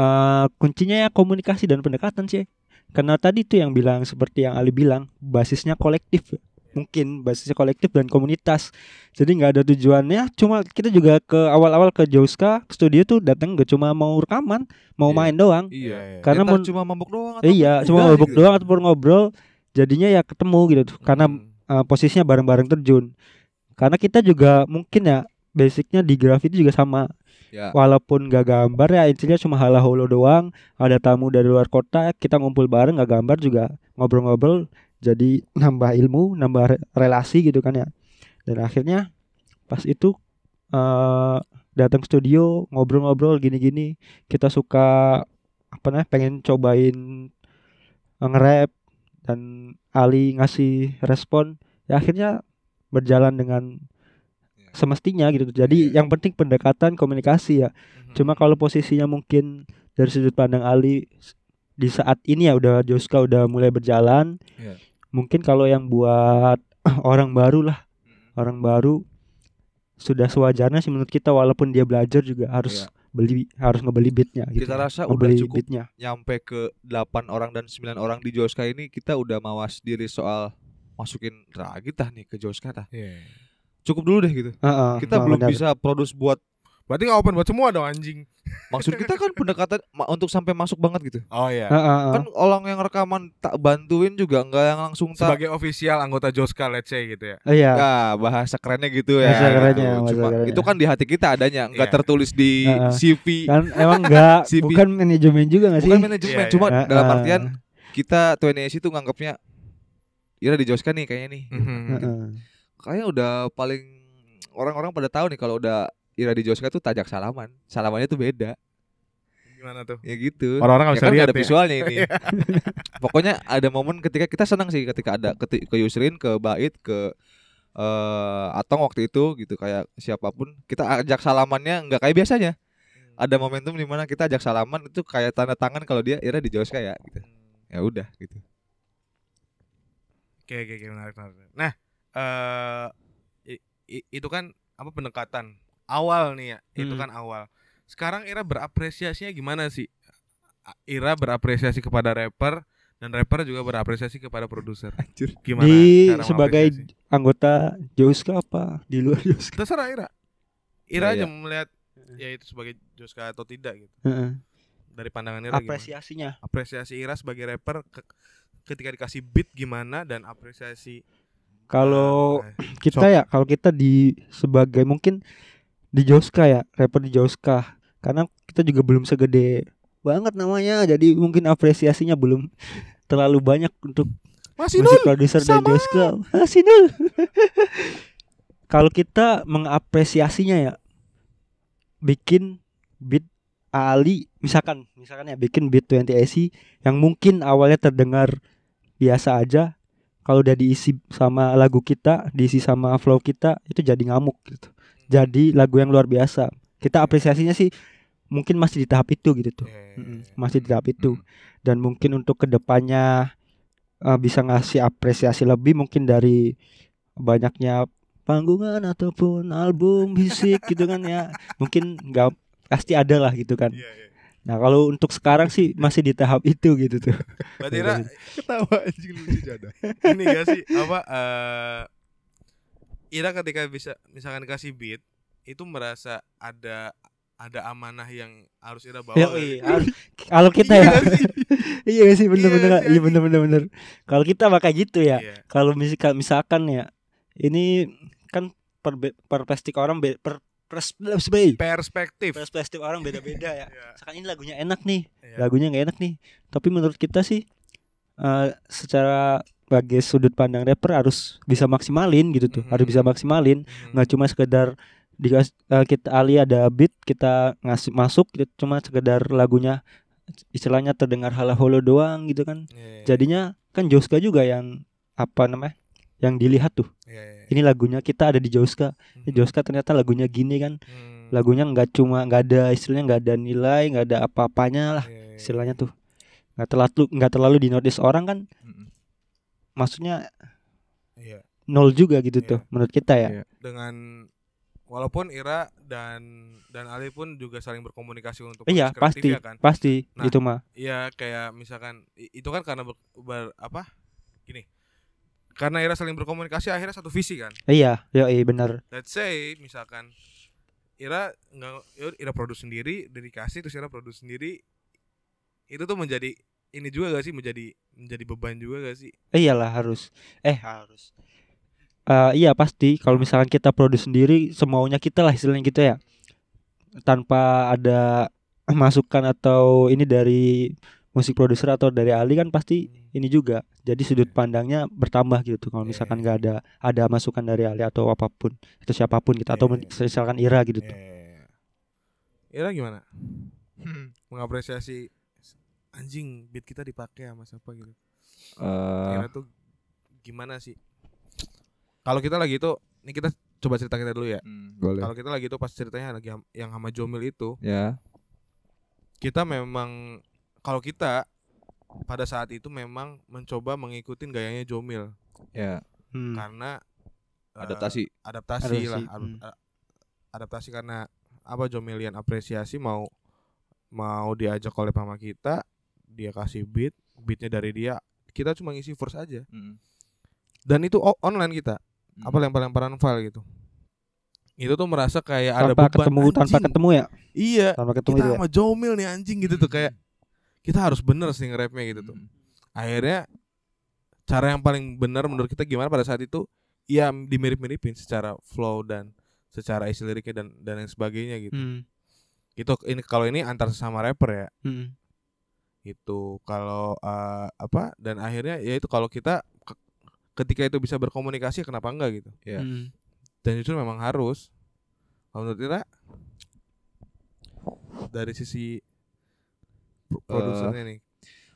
eh, kuncinya ya komunikasi dan pendekatan sih. Karena tadi tuh yang bilang seperti yang Ali bilang, basisnya kolektif. Mungkin basisnya kolektif dan komunitas. Jadi nggak ada tujuannya, cuma kita juga ke awal-awal ke Jauska ke studio tuh datang gak cuma mau rekaman, mau Iya. main doang. Iya, iya. Karena mun- cuma mabuk doang atau Iya, cuma mabuk gitu. doang ataupun ngobrol, jadinya ya ketemu gitu tuh. Karena Hmm. uh, posisinya bareng-bareng terjun. Karena kita juga mungkin ya basicnya di graffiti juga sama. ya Walaupun gak gambar ya intinya cuma hala holo doang. Ada tamu dari luar kota, kita ngumpul bareng gak gambar juga ngobrol-ngobrol. Jadi nambah ilmu, nambah re- relasi gitu kan ya. Dan akhirnya pas itu uh, datang studio ngobrol-ngobrol gini-gini. Kita suka apa namanya pengen cobain uh, nge-rap dan Ali ngasih respon ya akhirnya berjalan dengan Ya. semestinya gitu jadi Iya. yang penting pendekatan komunikasi ya Mhm. cuma kalau posisinya mungkin dari sudut pandang Ali di saat ini ya udah Joska udah mulai berjalan Iya. mungkin kalau yang buat <clears throat> orang baru lah orang baru sudah sewajarnya sih menurut kita walaupun dia belajar juga harus Iya. beli harus ngebeli beatnya gitu Kita rasa udah ngebeli cukup. beatnya nyampe ke 8 orang dan 9 orang di Joska ini kita udah mawas diri soal masukin Ragita nih ke Joska dah. Iya. Cukup dulu deh gitu. Heeh, Kita heeh, belum benar. bisa produce buat Berarti nggak open buat semua dong anjing. Maksud kita kan pendekatan ma- untuk sampai masuk banget gitu. Oh iya. Heeh, heeh. Kan orang yang rekaman tak bantuin juga nggak yang langsung tak. Sebagai official anggota Joska let's say gitu ya. Oh, iya. Ya, bahasa kerennya gitu ya. Bahasa gitu. kerennya, bahasa Cuma kerennya. itu kan di hati kita adanya, nggak Iya. tertulis di Heeh. CV. Kan emang enggak <laughs> CV. bukan manajemen juga gak sih? Bukan manajemen, Iya, cuma iya. dalam artian kita 2NS itu nganggapnya Ira di Joska nih kayaknya nih. Mhm. Heeh. Kayaknya udah paling orang-orang pada tahu nih kalau udah Ira di Joska tuh tajak salaman. Salamannya tuh beda. Gimana tuh? Ya gitu. Orang-orang ya kan lihat ada ya. visualnya ini. <laughs> <laughs> Pokoknya ada momen ketika kita senang sih ketika ada keti- ke Yusrin, ke Bait, ke eh Atong waktu itu gitu kayak siapa pun kita ajak salamannya nggak kayak biasanya. Ada momentum di mana kita ajak salaman itu kayak tanda tangan kalau dia Ira di Joska ya gitu. Ya udah gitu. Oke oke oke menarik menarik. Nah, eh i- itu kan apa pendekatan awal nih ya. Itu Hmm. kan awal. Sekarang Ira berapresiasinya gimana sih? Ira berapresiasi kepada rapper dan rapper juga berapresiasi kepada produser. Anjir. Gimana Di cara sebagai anggota Joska apa di luar Joska? terserah Ira. Ira Nah, aja iya. melihat ya itu sebagai Joska atau tidak gitu. Heeh. Dari pandangan Ira gimana? Apresiasinya. Apresiasi Ira sebagai rapper ke- ketika dikasih beat gimana dan apresiasi Kalau eh, kita ya, kalau kita di sebagai mungkin di Joska ya, rapper di Joska. Karena kita juga belum segede banget namanya, jadi mungkin apresiasinya belum <laughs> terlalu banyak untuk masih musik produser dan. Joska. Masih nul. <laughs> Kalau kita mengapresiasinya ya bikin beat Ali misalkan misalkan ya bikin beat 20 AC yang mungkin awalnya terdengar biasa aja kalau udah diisi sama lagu kita, diisi sama flow kita itu jadi ngamuk gitu. Jadi lagu yang luar biasa. Kita apresiasinya sih mungkin masih di tahap itu gitu tuh. Eh, Mm-mm, masih di tahap itu dan mungkin untuk ke depannya uh, bisa ngasih apresiasi lebih mungkin dari banyaknya panggungan ataupun album fisik gitu kan ya <laughs> mungkin nggak pasti ada lah gitu kan Iya, iya. nah kalau untuk sekarang sih masih di tahap itu gitu tuh Berarti Ira Ketawa anjing lucu jada. ini gak sih apa eh Ira ketika bisa misalkan kasih beat itu merasa ada ada amanah yang harus Ira bawa. Ya, iya, harus- kalau kita Iya ya iya sih bener-bener Iya sih, iya bener-bener bener kalau kita kayak gitu ya. Iya. kalau misalkan misalkan ya ini kan per perspektif orang be, per pers- Perspektif. perspektif orang beda-beda ya. Iya, misalkan ini lagunya enak nih iya. lagunya nggak enak nih. Tapi menurut kita sih eh secara sebagai sudut pandang rapper harus bisa maksimalin gitu tuh harus bisa Mhm. maksimalin Hmm. nggak cuma sekedar dikas eh, kita Ali ada beat kita ngasih masuk gitu, cuma sekedar lagunya istilahnya terdengar halo-holo doang gitu kan Iya, iya, jadinya kan Joska juga yang apa namanya yang dilihat tuh iya, iya. ini lagunya kita ada di Joska Ini Mhm. Joska ternyata lagunya gini kan Hmm. lagunya nggak cuma nggak ada istilahnya nggak ada nilai nggak ada apa-apanya lah Iya, iya, iya. istilahnya tuh nggak terlalu nggak terlalu di notice orang kan maksudnya Iya. nol juga gitu Iya. tuh menurut kita ya Iya. Dengan walaupun Ira dan dan Ali pun juga saling berkomunikasi untuk iya pasti kreatifnya kan. pasti Nah. itu mah Iya kayak misalkan itu kan karena ber, ber- apa gini karena Ira saling berkomunikasi akhirnya satu visi kan iya iya iya benar let's say misalkan Ira nggak ya Ira produce sendiri dedikasi terus Ira produce sendiri itu tuh menjadi ini juga gak sih menjadi menjadi beban juga gak sih? Iyalah harus. Eh harus. Eh, iya pasti. Kalau misalkan kita produce sendiri semaunya kita lah istilahnya gitu ya. Tanpa ada <clears throat> masukan atau ini dari musik produser atau dari Ali kan pasti ini juga. Jadi sudut pandangnya bertambah gitu tuh kalau misalkan nggak ada ada masukan dari Ali atau apa pun atau siapa pun gitu atau Iya. misalkan Ira gitu tuh. Eh, Ira gimana? <clears throat> Mengapresiasi anjing beat kita dipakai sama siapa gitu Eh, Ira tuh gimana sih kalau kita lagi itu ini kita coba cerita kita dulu ya hmm, boleh. kalau kita lagi itu pas ceritanya lagi yang sama Jomil itu Ya. kita memang kalau kita pada saat itu memang mencoba mengikuti gayanya Jomil Ya. Hmm. karena eh, Adaptasi. adaptasi, Adaptasi, lah hmm. adaptasi karena apa Jomilian apresiasi mau mau diajak oleh sama kita dia kasih beat beatnya dari dia kita cuma ngisi verse aja Hmm. dan itu online kita Hmm. apa lempar-lemparan file gitu itu tuh merasa kayak ada tanpa beban ketemu tanpa anjing. ketemu ya Iya, tanpa ketemu kita itu ya sama Jomil nih anjing gitu tuh kayak kita harus bener sih nge-rapnya gitu tuh. Akhirnya cara yang paling benar menurut kita gimana pada saat itu ya dimirip-miripin secara flow dan secara isi liriknya dan dan yang sebagainya gitu. Hmm. Itu ini kalau ini antar sesama rapper ya. Hmm. Itu kalau eh, apa dan akhirnya ya itu kalau kita ke- ketika itu bisa berkomunikasi kenapa enggak gitu. Iya. Hmm. Dan justru memang harus. Kalau menurut Ira dari sisi pro- produsernya nih.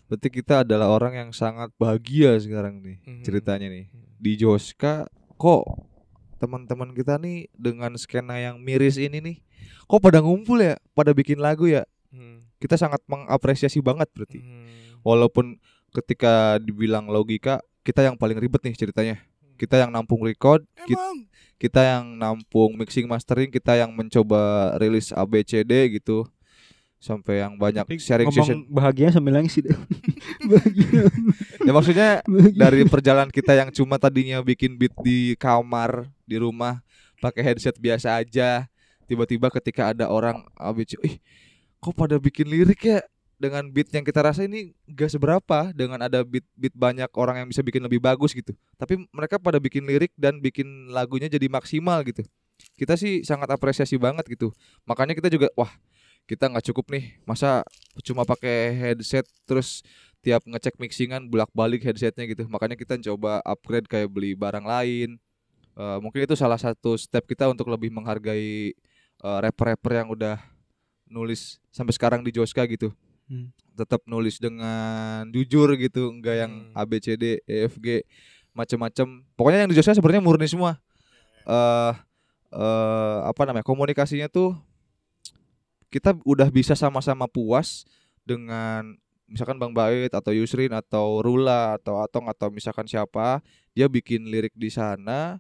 Berarti kita adalah orang yang sangat bahagia sekarang nih Mhm. ceritanya nih. Di Joska kok teman-teman kita nih dengan skena yang miris ini nih kok pada ngumpul ya, pada bikin lagu ya. Hmm. Kita sangat mengapresiasi banget berarti. Hmm. Walaupun ketika dibilang logika kita yang paling ribet nih ceritanya. Kita yang nampung record, ki- Emang kita yang nampung mixing mastering, kita yang mencoba rilis ABCD gitu. Sampai yang banyak Tapi sharing ngomong session. bahagia sambil nangis sih <laughs> bahagia Ya maksudnya Bahagia. dari perjalanan kita yang cuma tadinya bikin beat di kamar di rumah pakai headset biasa aja tiba-tiba ketika ada orang ABC ih kok pada bikin lirik ya? Dengan beat yang kita rasa ini gak seberapa dengan ada beat beat banyak orang yang bisa bikin lebih bagus gitu. Tapi mereka pada bikin lirik dan bikin lagunya jadi maksimal gitu. Kita sih sangat apresiasi banget gitu. Makanya kita juga wah kita nggak cukup nih. Masa cuma pakai headset terus tiap ngecek mixingan bolak-balik headsetnya gitu. Makanya kita coba upgrade kayak beli barang lain. Eh, mungkin itu salah satu step kita untuk lebih menghargai eh, rapper-rapper yang udah nulis sampai sekarang di Joska gitu Hmm. tetap nulis dengan jujur gitu enggak yang Hmm. A B C D E F G macem-macem pokoknya yang di Joska sebenarnya murni semua eh eh apa namanya komunikasinya tuh kita udah bisa sama-sama puas dengan misalkan Bang Bait atau Yusrin atau Rula atau Atong atau misalkan siapa dia bikin lirik di sana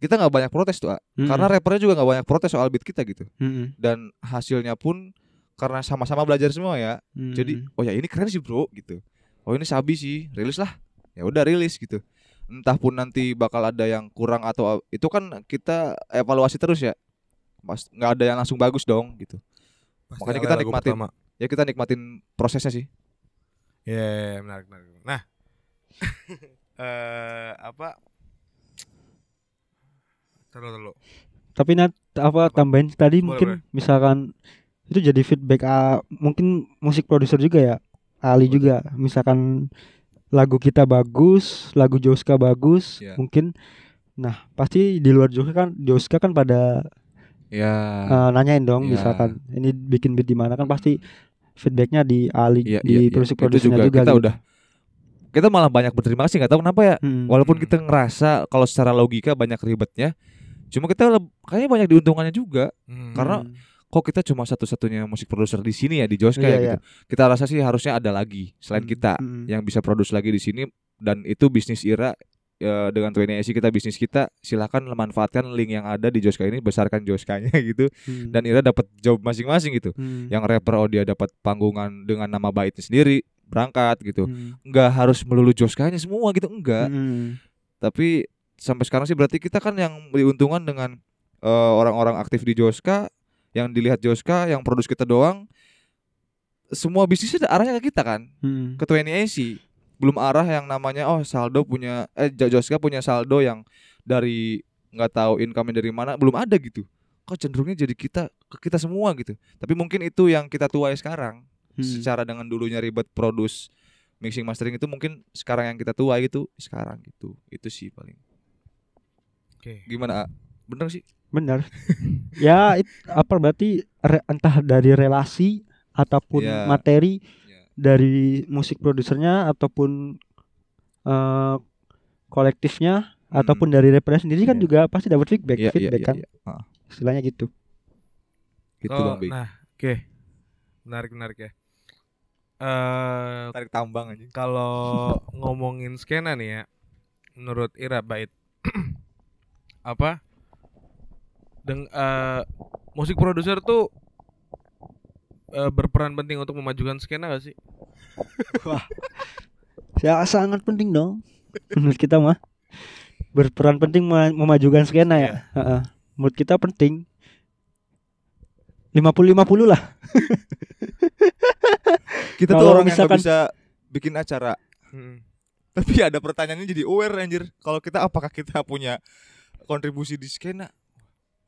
kita nggak banyak protes tuh A. Hmm. karena rappernya juga nggak banyak protes soal beat kita gitu Hmm. dan hasilnya pun karena sama-sama belajar semua ya Hmm. jadi oh ya ini keren sih bro gitu oh ini sabi sih rilis lah ya udah rilis gitu entah pun nanti bakal ada yang kurang atau itu kan kita evaluasi terus ya mas nggak ada yang langsung bagus dong gitu Pasti Makanya kita nikmatin. pertama. ya kita nikmatin prosesnya sih Ya, ya, ya, menarik, menarik. Nah, <laughs> eh apa? Terlalu, terlalu. Tapi Nat apa Apa? tambahin tadi Boleh, mungkin boleh. misalkan itu jadi feedback ah, mungkin musik produser juga ya Ali juga misalkan lagu kita bagus lagu Joska bagus Iya. mungkin nah pasti di luar Joska kan Joska kan pada ya eh, nanyain dong Iya. misalkan ini bikin beat di mana kan pasti feedbacknya di Ali Iya, di iya, iya. musik Itu produsernya juga, juga, kita gitu. udah kita malah banyak berterima kasih nggak tahu kenapa ya Hmm. walaupun Hmm. kita ngerasa kalau secara logika banyak ribetnya cuma kita kayaknya banyak diuntungkannya juga Hmm. Karena kok kita cuma satu-satunya musik produser di sini ya di Joska Iya, ya iya. gitu. Kita rasa sih harusnya ada lagi selain Hmm, kita hmm. yang bisa produce lagi di sini dan itu bisnis Ira ya, dengan 20 kita bisnis kita silahkan manfaatkan link yang ada di Joska ini besarkan Joskanya <laughs> gitu Hmm. dan Ira dapat job masing-masing gitu. Hmm. Yang rapper oh dia dapat panggungan dengan nama baitnya sendiri berangkat gitu. Hmm. Enggak harus melulu Joskanya semua gitu enggak. Hmm. Tapi sampai sekarang sih berarti kita kan yang diuntungkan dengan eh, orang-orang aktif di Joska, yang dilihat Joska, yang produce kita doang. Semua bisnisnya ada arahnya ke kita kan, Hmm. ke 20AC. Belum arah yang namanya oh saldo punya eh Jo- Joska punya saldo yang dari nggak tahu income dari mana, belum ada gitu. Kok cenderungnya jadi kita ke kita semua gitu. Tapi mungkin itu yang kita tuai sekarang. Hmm. Secara dengan dulunya ribet produce mixing mastering itu mungkin sekarang yang kita tuai itu sekarang gitu. Itu sih paling. Oke. Gimana? A? Bener sih? Benar. <laughs> ya it- apa berarti re- entah dari relasi ataupun Ya. materi Ya. dari musik produsernya ataupun eh, kolektifnya Hmm. ataupun dari rappernya sendiri kan Iya. juga pasti dapat feedback, Iya, iya, feedback iya, kan. iya. Ah, Istilahnya gitu. gitu Oh, Bang. Nah, oke. Menarik, menarik ya. Eh Tarik tambang aja. kalau ngomongin skena nih ya, menurut Ira bait <clears throat> apa? Deng eh, musik produser tuh eh, berperan penting untuk memajukan skena gak sih? Ya sangat penting dong. Menurut kita mah berperan penting mema- memajukan skena ya. Heeh. menurut kita penting 50-50 lah Kita tuh Kalau orang yang misalkan- nggak bisa bikin acara. Mm. Tapi ada pertanyaannya jadi aware anjir. Kalau kita apakah kita punya kontribusi di skena?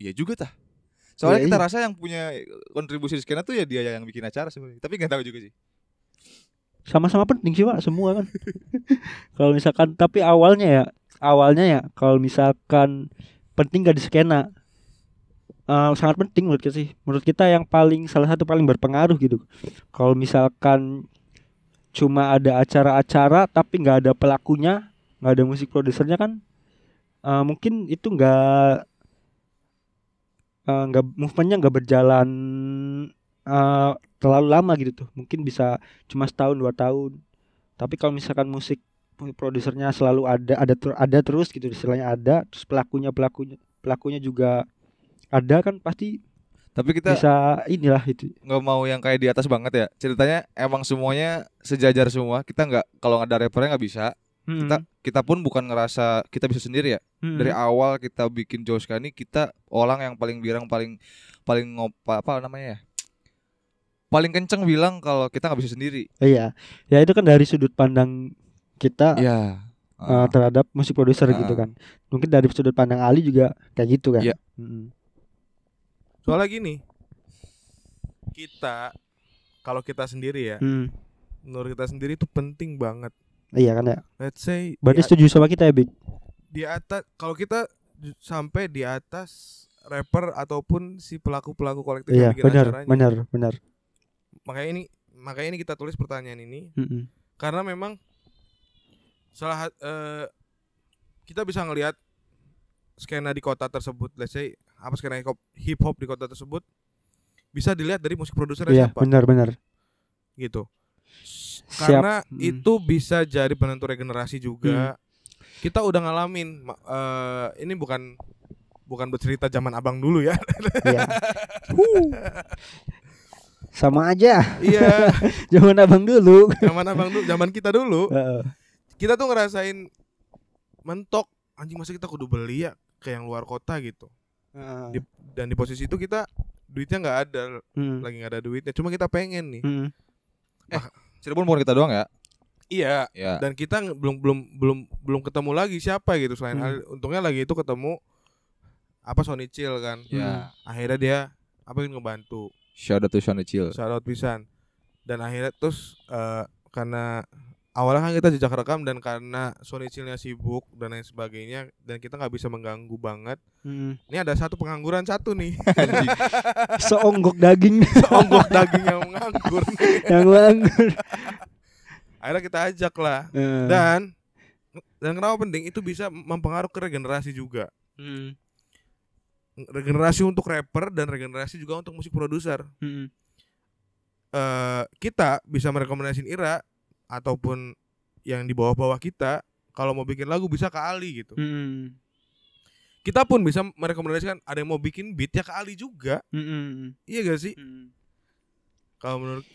Iya juga tah. Soalnya Iya, kita iya. rasa yang punya kontribusi di skena tuh ya dia yang bikin acara sebenarnya. Tapi nggak tahu juga sih. sama-sama penting sih pak semua kan <laughs> kalau misalkan tapi awalnya ya awalnya ya kalau misalkan penting gak di skena eh, sangat penting menurut kita sih menurut kita yang paling salah satu paling berpengaruh gitu kalau misalkan cuma ada acara-acara tapi nggak ada pelakunya nggak ada musik produsernya kan eh, mungkin itu nggak eh, nggak movementnya nggak berjalan eh, terlalu lama gitu tuh mungkin bisa cuma setahun dua tahun tapi kalau misalkan musik produsernya selalu ada ada ter- ada terus gitu istilahnya ada terus pelakunya pelakunya pelakunya juga ada kan pasti Tapi kita bisa inilah itu nggak mau yang kayak di atas banget ya. Ceritanya emang semuanya sejajar semua. Kita nggak kalau nggak ada rappernya nggak bisa. Kita kita pun bukan ngerasa kita bisa sendiri ya. Hmm. Dari awal kita bikin Joe Skani kita orang yang paling birang paling paling ngopa apa namanya ya? Paling kenceng bilang kalau kita nggak bisa sendiri. iya ya itu kan dari sudut pandang kita Iya. eh, terhadap musik produser Ah. gitu kan mungkin dari sudut pandang Ali juga kayak gitu kan Iya. Mm-mm. Soalnya gini, kita kalau kita sendiri ya, Hmm. menurut kita sendiri itu penting banget. Iya kan ya Let's say berarti setuju sama kita ya Big di atas kalau kita sampai di atas rapper ataupun si pelaku-pelaku kolektif iya yang bikin benar acaranya. benar benar Makanya ini makanya ini kita tulis pertanyaan ini Mm-mm. karena memang salah eh, kita bisa ngelihat skena di kota tersebut, let's say apa skena hip hop di kota tersebut bisa dilihat dari musik produsernya iya siapa benar benar gitu. Siap. Karena Hmm. itu bisa jadi penentu regenerasi juga. Kita udah ngalamin eh, ini bukan bukan bercerita zaman abang dulu ya. Iya. <laughs> sama aja Iya, <laughs> zaman abang dulu zaman abang dulu, zaman kita dulu. Heeh. Kita tuh ngerasain mentok anjing masa kita kudu beli ya ke yang luar kota gitu. Heeh. Di- dan di posisi itu kita duitnya nggak ada, Mm. lagi nggak ada duitnya. Cuma kita pengen nih. Mm. Cirebon bukan kita doang ya. Iya, Ya. dan kita belum belum belum belum ketemu lagi siapa gitu selain Hmm. Ali. untungnya lagi itu ketemu apa Sony Chill kan Ya. akhirnya dia apa yang ngebantu Shout out to Shani Chill. shout out pisan dan akhirnya terus eh, karena awalnya kan kita jejak rekam dan karena Sony Chillnya sibuk dan lain sebagainya dan kita nggak bisa mengganggu banget Mm. ini ada satu pengangguran satu nih <laughs> seonggok daging onggok daging yang menganggur <laughs> yang nganggur akhirnya kita ajak lah Eh. dan dan kenapa penting itu bisa mempengaruhi ke regenerasi juga Mm. regenerasi untuk rapper dan regenerasi juga untuk musik produser. Mm. Eh kita bisa merekomendasiin Ira ataupun yang di bawah-bawah kita kalau mau bikin lagu bisa ke Ali gitu. Mm. Kita pun bisa merekomendasikan ada yang mau bikin beat ya ke Ali juga. Mm. Iya gak sih? Mm. Kalau menurut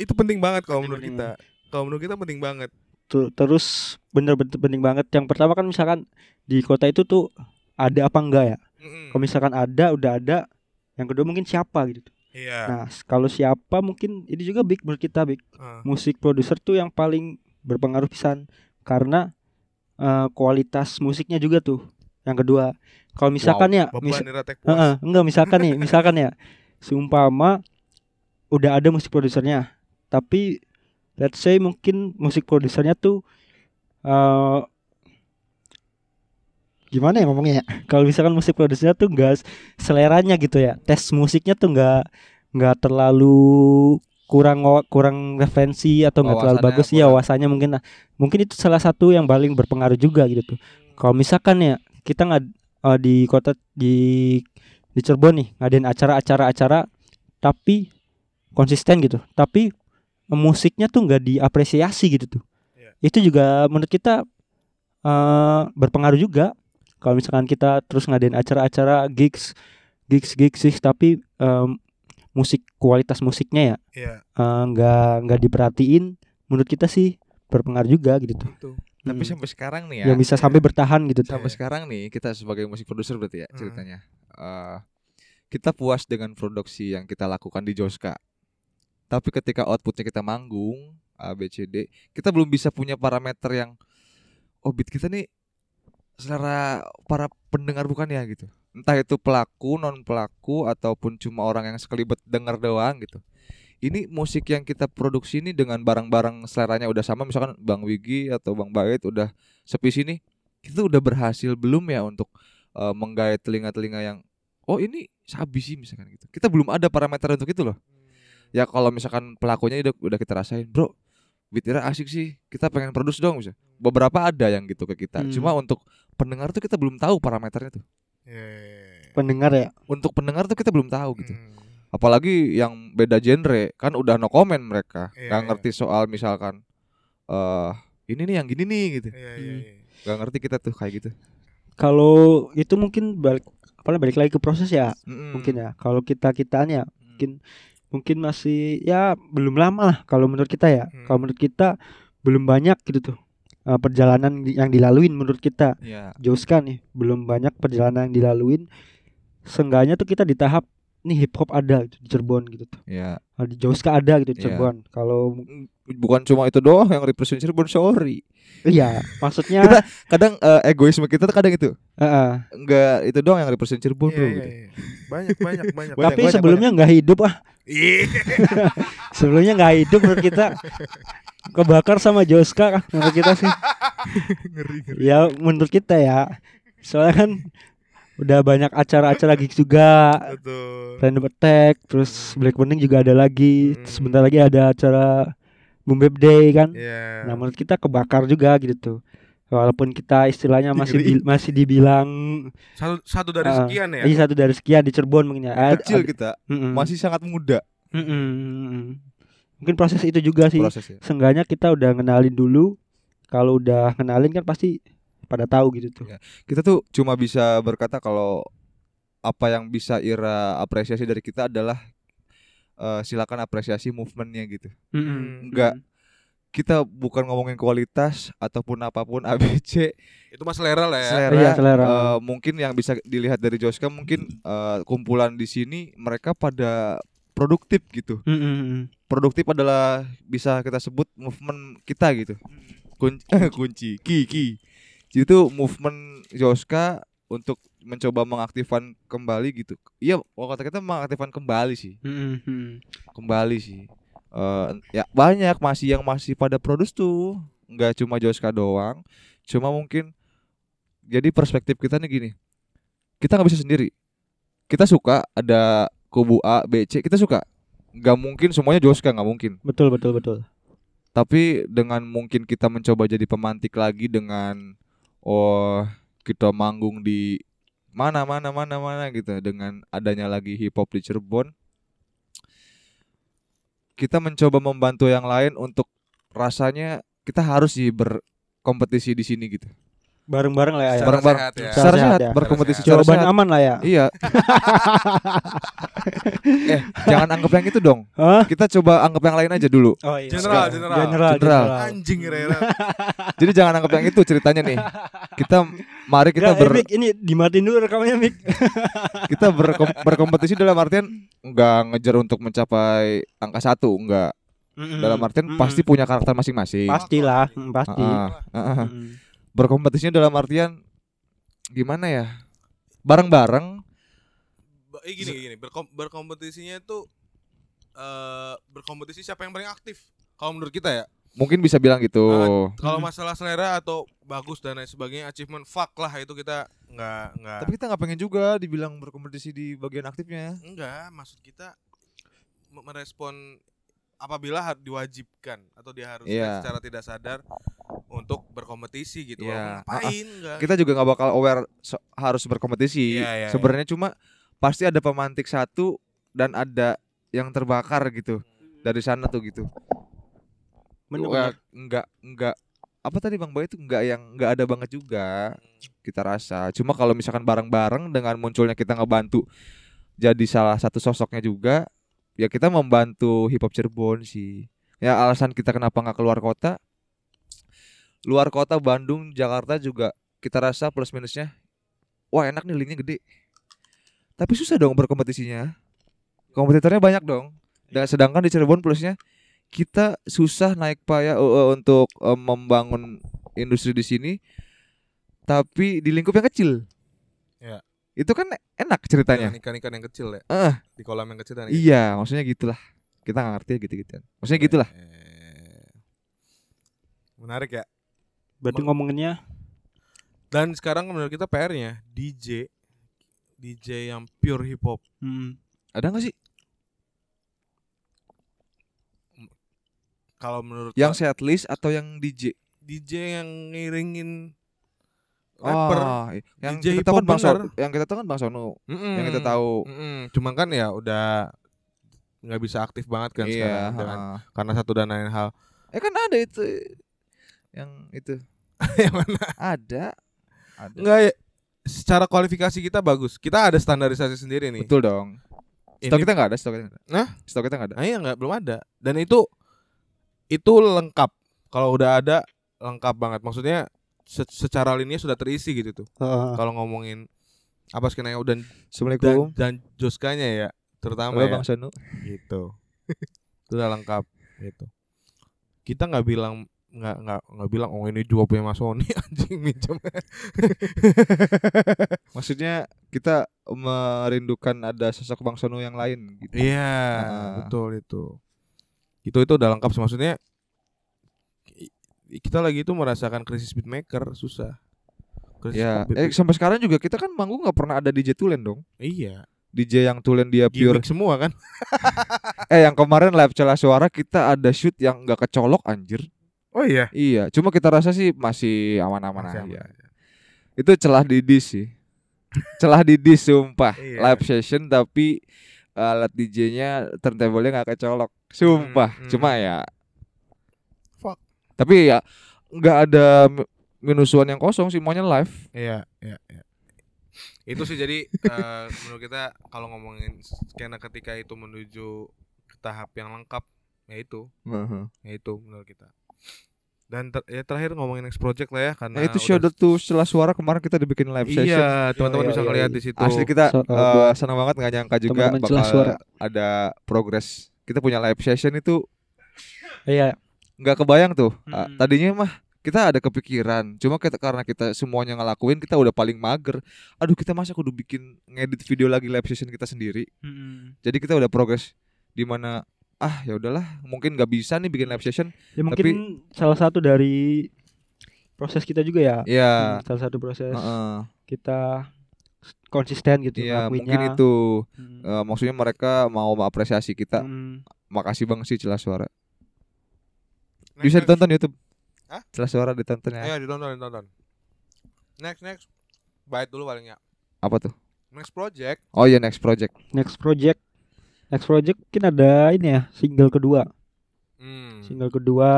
itu penting banget kalau menurut penting kita. Kalau menurut kita penting banget. Tuh, terus bener-bener penting banget yang pertama kan misalkan di kota itu tuh ada apa enggak ya Mm-mm. kalau misalkan ada udah ada yang kedua mungkin siapa gitu Iya. nah kalau siapa mungkin ini juga big menurut kita big Ah. musik produser tuh yang paling berpengaruh pisan karena eh, kualitas musiknya juga tuh yang kedua kalau misalkan ya mis- Puas. Heeh, enggak misalkan nih <laughs> misalkan ya seumpama udah ada musik produsernya tapi let's say mungkin musik produsernya tuh eh gimana ya ngomongnya ya? Kalau misalkan musik produsernya tuh enggak seleranya gitu ya. Tes musiknya tuh enggak enggak terlalu kurang kurang referensi atau enggak terlalu bagus. Ya wawasannya mungkin nah mungkin itu salah satu yang paling berpengaruh juga gitu tuh. Kalau misalkan ya kita nggak eh, di kota di di Cirebon nih ngadain acara-acara-acara tapi konsisten gitu. Tapi musiknya tuh nggak diapresiasi gitu tuh. Iya. itu juga menurut kita eh berpengaruh juga kalau misalkan kita terus ngadain acara-acara gigs gigs gigs gigs tapi em, musik kualitas musiknya ya Iya, eh, nggak nggak diperhatiin menurut kita sih berpengaruh juga gitu tuh itu. Tapi Hmm. sampai sekarang nih ya. yang bisa sampai bertahan gitu tuh sampai sekarang nih kita sebagai musik produser berarti ya Hmm. ceritanya. eh, kita puas dengan produksi yang kita lakukan di Joska. Tapi ketika outputnya kita manggung A B C D, kita belum bisa punya parameter yang oh beat kita nih selera para pendengar bukan ya gitu. Entah itu pelaku, non pelaku ataupun cuma orang yang sekelibet denger doang gitu. Ini musik yang kita produksi ini dengan barang-barang seleranya udah sama misalkan Bang Wigi atau Bang Bait udah sepi sini kita udah berhasil belum ya untuk eh, menggait telinga-telinga yang oh ini sabi sih misalkan gitu. Kita belum ada parameter untuk itu loh. Ya kalau misalkan pelakunya udah udah kita rasain, bro, beatnya asik sih. Kita pengen produce dong bisa. Beberapa ada yang gitu ke kita. Hmm. Cuma untuk pendengar tuh kita belum tahu parameternya tuh. Iya. Pendengar ya. Untuk pendengar tuh kita belum tahu gitu. Hmm. Apalagi yang beda genre kan udah no comment mereka. Iya, Gak iya. ngerti soal misalkan eh ini nih yang gini nih gitu. Iya, iya, iya. Gak ngerti kita tuh kayak gitu. Kalau itu mungkin balik apa balik lagi ke proses ya Mm-mm. mungkin ya. Kalau kita kitaan ya Hmm. mungkin mungkin masih ya belum lama lah kalau menurut kita ya. Hmm. Kalau menurut kita belum banyak gitu tuh eh, perjalanan yang dilaluin menurut kita. Iya. Joska nih belum banyak perjalanan yang dilaluin. Seenggaknya tuh kita di tahap nih hip hop ada gitu, di Cirebon gitu tuh. Iya. Ah, Di Joska ada gitu di Iya. Cirebon. Kalau Bukan cuma itu doang yang represent Cirebon, sorry. iya maksudnya Kita kadang eh, egoisme kita tuh kadang itu Heeh. enggak itu doang yang represent Cirebon Iya, bro iya, gitu. iya. Banyak, banyak, banyak. Banyak, Tapi banyak, sebelumnya nggak hidup ah. Iya. <laughs> Sebelumnya nggak hidup menurut kita. Kebakar sama Joska menurut kita sih. <laughs> Ngeri, ngeri. Ya menurut kita ya. Soalnya kan udah banyak acara-acara gigs juga. Betul. Random Attack, terus Black Burning juga ada lagi. Terus Hmm. sebentar lagi ada acara Boom Bap Day kan. Iya. Nah menurut kita kebakar juga gitu tuh. Walaupun kita istilahnya masih bil- masih dibilang Satu satu dari Ah, sekian ya. iya satu dari sekian di Cirebon mungkin ya. Ad- Kecil ad- kita, Mm-mm. masih sangat muda Mm-mm, mm-mm. Mungkin proses itu juga sih. prosesnya. Seenggaknya kita udah ngenalin dulu. Kalau udah ngenalin kan pasti pada tahu gitu tuh. Ya. Kita tuh cuma bisa berkata kalau apa yang bisa Ira apresiasi dari kita adalah eh, silakan apresiasi movementnya gitu. Mm-mm. Enggak. Kita bukan ngomongin kualitas ataupun apa pun <laughs> ABC Itu mas selera lah ya. selera, Iya, selera. eh, mungkin yang bisa dilihat dari Joska mungkin eh, kumpulan di sini mereka pada produktif gitu. Mm-mm. Produktif adalah bisa kita sebut movement kita gitu. Kunci, <laughs> kunci, ki ki. Jadi itu movement Joska untuk mencoba mengaktifkan kembali gitu. Iya, kalau kata kita mengaktifkan kembali sih, Mm-mm. kembali sih. Eh, ya banyak masih yang masih pada produce tuh, nggak cuma Joska doang. Cuma mungkin jadi perspektif kita nih gini, kita nggak bisa sendiri. Kita suka ada kubu A, B, C, kita suka. Nggak mungkin semuanya Joska nggak mungkin. Betul betul betul. Tapi dengan mungkin kita mencoba jadi pemantik lagi dengan oh kita manggung di mana mana mana mana gitu dengan adanya lagi hip hop di Cirebon kita mencoba membantu yang lain untuk rasanya kita harus sih berkompetisi di sini gitu. Bareng-bareng lah ya. Secara Bareng-bareng. sehat ya. Secara sehat sehat, ya. berkompetisi Secara Jawaban sehat. aman lah ya. Iya. <laughs> eh, jangan anggap yang itu dong. Hah? Kita coba anggap yang lain aja dulu. Oh iya. General, general. General, General. general. Anjing kira-kira. <laughs> Jadi jangan anggap yang itu ceritanya nih. Kita mari kita Nggak, ber eh, Mik, ini dimatiin dulu rekamannya Mik. <laughs> kita berkom- berkompetisi dalam artian nggak ngejar untuk mencapai angka satu nggak dalam artian Mm-mm. pasti punya karakter masing-masing pastilah, mm, pasti. Ah, ah, ah. Mm. Berkompetisinya dalam artian gimana ya? Bareng-bareng. Ba- Eh, gini gini. Berkom berkompetisinya itu eh berkompetisi siapa yang paling aktif? Kalau menurut kita ya. Mungkin bisa bilang gitu. Kalau Hmm. masalah selera atau bagus dan lain sebagainya achievement fuck lah itu kita nggak nggak tapi kita nggak pengen juga dibilang berkompetisi di bagian aktifnya. Enggak maksud kita me- merespon apabila diwajibkan atau diharuskan Iya. secara tidak sadar untuk berkompetisi gitu Iya. ngapain enggak kita juga nggak bakal aware so- harus berkompetisi Iya, iya, sebenarnya cuma pasti ada pemantik satu dan ada yang terbakar gitu dari sana tuh gitu Bener-bener. Enggak enggak apa tadi Bang Boy itu enggak yang enggak ada banget juga kita rasa. Cuma kalau misalkan bareng-bareng dengan munculnya kita ngebantu jadi salah satu sosoknya juga, ya kita membantu hip hop Cirebon sih. Ya alasan kita kenapa nggak keluar kota? Luar kota Bandung, Jakarta juga kita rasa plus minusnya wah enak nih linknya gede. Tapi susah dong berkompetisinya. Kompetitornya banyak dong. Dan sedangkan di Cirebon plusnya kita susah naik payah uh, uh, untuk uh, membangun industri di sini tapi di lingkup yang kecil. Ya. Itu kan enak ceritanya. Ikan-ikan yang kecil ya. Eh, Di kolam yang kecil dan iya, maksudnya gitulah. Kita nggak ngerti gitu-gitu. Maksudnya gitulah. Eh, Menarik ya. Berarti ngomonginnya Dan sekarang menurut kita PR-nya DJ DJ yang pure hip hop. hmm, Ada nggak sih Kalau menurut yang setlist atau yang DJ? DJ yang ngiringin rapper. Oh, yang DJ kita tahu kan Bang. Sono, yang kita tahu kan Bang Sono, Mm-mm. yang kita tahu. Mm-mm. Cuman kan ya udah nggak bisa aktif banget kan iya, sekarang dengan karena satu dan lain hal. Eh kan ada itu yang itu. <laughs> yang mana? Ada. Ada. Enggak ya. Secara kualifikasi kita bagus. Kita ada standarisasi sendiri nih. Betul dong. Stok Ini- kita nggak ada, stok kita nggak ada. Hah? Stok kita nggak ada. Nah, iya nggak belum ada. Dan itu itu lengkap. Kalau udah ada lengkap banget. Maksudnya se- secara linia sudah terisi gitu tuh. heeh. Kalau ngomongin apa skenario dan dan, Assalamualaikum. dan Joskanya ya terutama Halo ya Bang Sono. gitu. <laughs> Sudah lengkap gitu. Kita nggak bilang nggak nggak nggak bilang oh ini juga punya Mas Sony <laughs> anjing minjem. <laughs> Maksudnya kita merindukan ada sosok Bang Sono yang lain gitu. Iya, Ah. betul itu. Itu itu udah lengkap sih maksudnya kita lagi itu merasakan krisis beatmaker susah. Krisis Ya, beat- eh sampai sekarang juga kita kan manggung nggak pernah ada DJ Tulen dong. iya, DJ yang Tulen dia pure. gimmick semua kan. <laughs> Eh yang kemarin live celah suara kita ada shoot yang nggak kecolok anjir. Oh iya. Iya, cuma kita rasa sih masih aman-aman aja. aman. Itu celah didis sih. <laughs> celah didis sumpah. Iya. Live session tapi alat DJ-nya turntable-nya nggak kecolok. Sumpah. Hmm, hmm. Cuma ya. Tapi ya nggak ada mi- minusuan yang kosong semuanya live. Iya, iya, iya. Itu sih jadi <laughs> eh, menurut kita kalau ngomongin skena ketika itu menuju ke tahap yang lengkap ya itu, ya itu menurut kita. Dan ter- ya terakhir ngomongin next project lah ya karena Nah, itu udah- shout out tuh setelah suara kemarin kita dibikin live session. Iya, teman-teman Iya, bisa iya, ngeliat iya. di situ. Asli kita So- eh, buat senang banget nggak nyangka juga bakal suara. ada progres. Kita punya live session itu Iya. Nggak kebayang tuh. Mm-mm. tadinya mah kita ada kepikiran, cuma kita karena kita semuanya ngelakuin, kita udah paling mager. Aduh, kita masa kudu bikin ngedit video lagi live session kita sendiri. Mm-mm. Jadi kita udah progres di mana ah ya udahlah, mungkin nggak bisa nih bikin live session. Ya mungkin salah satu dari proses kita juga ya. Iya. Hmm, salah satu proses heeh. kita konsisten gitu Iya, ngelakuinnya. mungkin itu Hmm. eh, maksudnya mereka mau mengapresiasi kita. Hmm. Makasih Bang sih celah suara. Next, Bisa next. ditonton YouTube. Hah? Celah suara ditonton ya. Ayo ditonton, ditonton. Next, next. Bait dulu paling ya. Apa tuh? Next project. Oh iya next project. Next project. Next project mungkin ada ini ya, single kedua. Hmm. Single kedua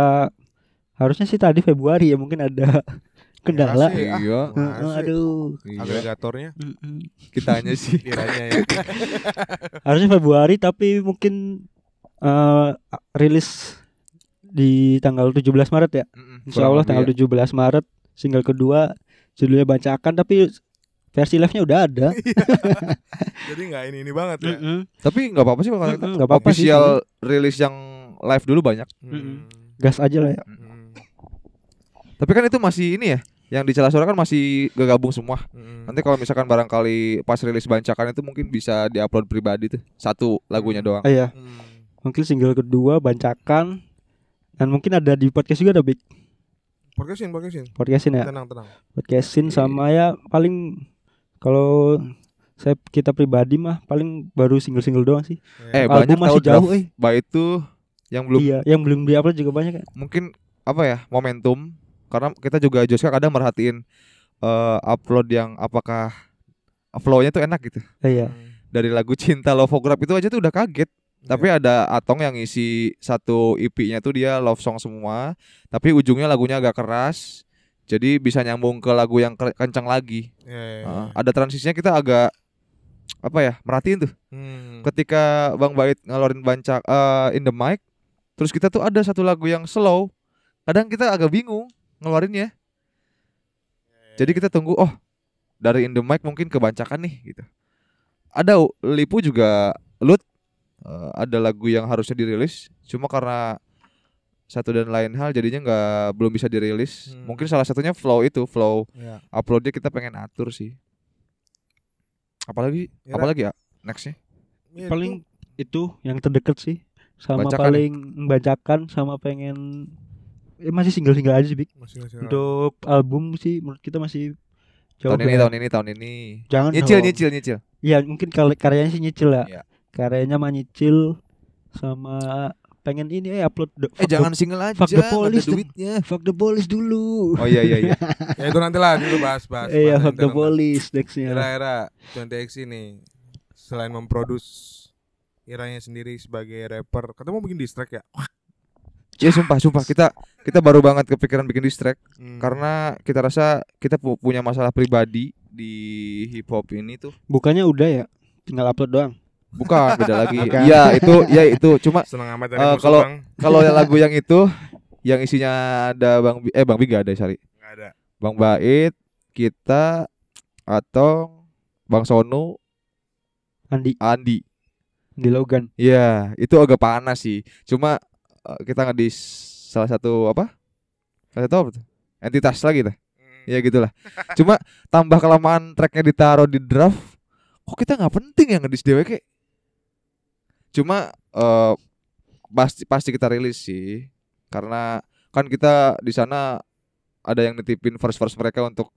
harusnya sih tadi Februari ya mungkin ada <laughs> kendala. Ah, iya. Masih. aduh. Iya. Agregatornya Mm-mm. Kitanya sih. <laughs> kiranya ya. Harusnya Februari tapi mungkin eh rilis di tanggal 17 Maret ya. Mm-mm. Insya Allah tanggal lebih 17 Maret single kedua judulnya bacakan tapi versi live-nya udah ada. <laughs> Jadi nggak ini ini banget ya. Mm-mm. Tapi nggak apa-apa sih kalau kita nggak apa-apa sih official rilis yang live dulu banyak. Hmm. Gas aja lah ya. Hmm. Tapi kan itu masih ini ya, yang di celah suara kan masih gak gabung semua. Hmm. Nanti kalau misalkan barangkali pas rilis bancakan itu mungkin bisa diupload pribadi tuh satu lagunya doang. Ah, iya. Hmm. Mungkin single kedua bancakan dan mungkin ada di podcast juga ada big Podcastin, podcastin. podcastin ya. Tenang, tenang. Podcastin sama ya paling kalau saya kita pribadi mah paling baru single-single doang sih. Eh Album banyak masih jauh, eh. itu yang belum Iya, yang belum diupload juga banyak ya. mungkin apa ya momentum karena kita juga Joska kadang merhatiin eh, upload yang apakah flow-nya tuh enak gitu. Iya. Hmm. Dari lagu Cinta Lovograph itu aja tuh udah kaget. Tapi ada Atong yang isi satu EP-nya tuh dia love song semua, tapi ujungnya lagunya agak keras. Jadi bisa nyambung ke lagu yang ke- kencang lagi. Iya, iya, iya. Heeh. ada transisinya kita agak apa ya? Merhatiin tuh. Hmm. Ketika Bang Bait ngeluarin bancak eh, in the mic, terus kita tuh ada satu lagu yang slow. Kadang kita agak bingung ngeluarinnya. Jadi kita tunggu oh dari in the mic mungkin kebancakan nih gitu. ada Lipu juga Lut eh, ada lagu yang harusnya dirilis cuma karena satu dan lain hal jadinya nggak belum bisa dirilis Hmm. mungkin salah satunya flow itu flow Ya. uploadnya kita pengen atur sih apalagi Ira? apalagi ya nextnya Ya, paling itu yang terdekat sih sama Bacakan ya? paling membacakan sama pengen eh, masih single single aja sih Bik. itu masih masih untuk album sih menurut kita masih jauh tahun ini tahun ini tahun ini jangan nyicil dong. nyicil nyicil Iya mungkin karyanya sih nyicil ya. Iya. Karyanya mah nyicil sama pengen ini eh upload the, eh jangan single aja fuck the police duitnya fuck the police dulu. oh iya iya iya <laughs> ya itu nanti lah dulu bahas bahas Eh ya bahas fuck the police nextnya. Era-era 20X ini selain memproduksi Iranya sendiri sebagai rapper, katanya mau bikin diss track ya? ya sumpah sumpah kita kita baru banget kepikiran bikin diss track Hmm. karena kita rasa kita pu- punya masalah pribadi di hip hop ini tuh Bukannya udah ya, tinggal upload doang. Bukan beda lagi iya itu ya itu cuma seneng amat Eh, musuh kalau- bang, kalau yang lagu yang <laughs> itu yang isinya ada bang Bi- eh bang Biga ada sorry nggak ada. bang Bait kita atau bang Sonu Andi Andi di Logan. Iya, itu agak panas sih. Cuma eh, kita ngedis salah satu apa? Salah satu apa tuh? Entitas lagi dah. Hmm. Ya gitulah. Cuma <laughs> tambah kelamaan tracknya ditaruh di draft, kok kita nggak penting ya ngedis DWK? Cuma eh pasti pasti kita rilis sih, karena kan kita di sana ada yang nitipin verse-verse mereka untuk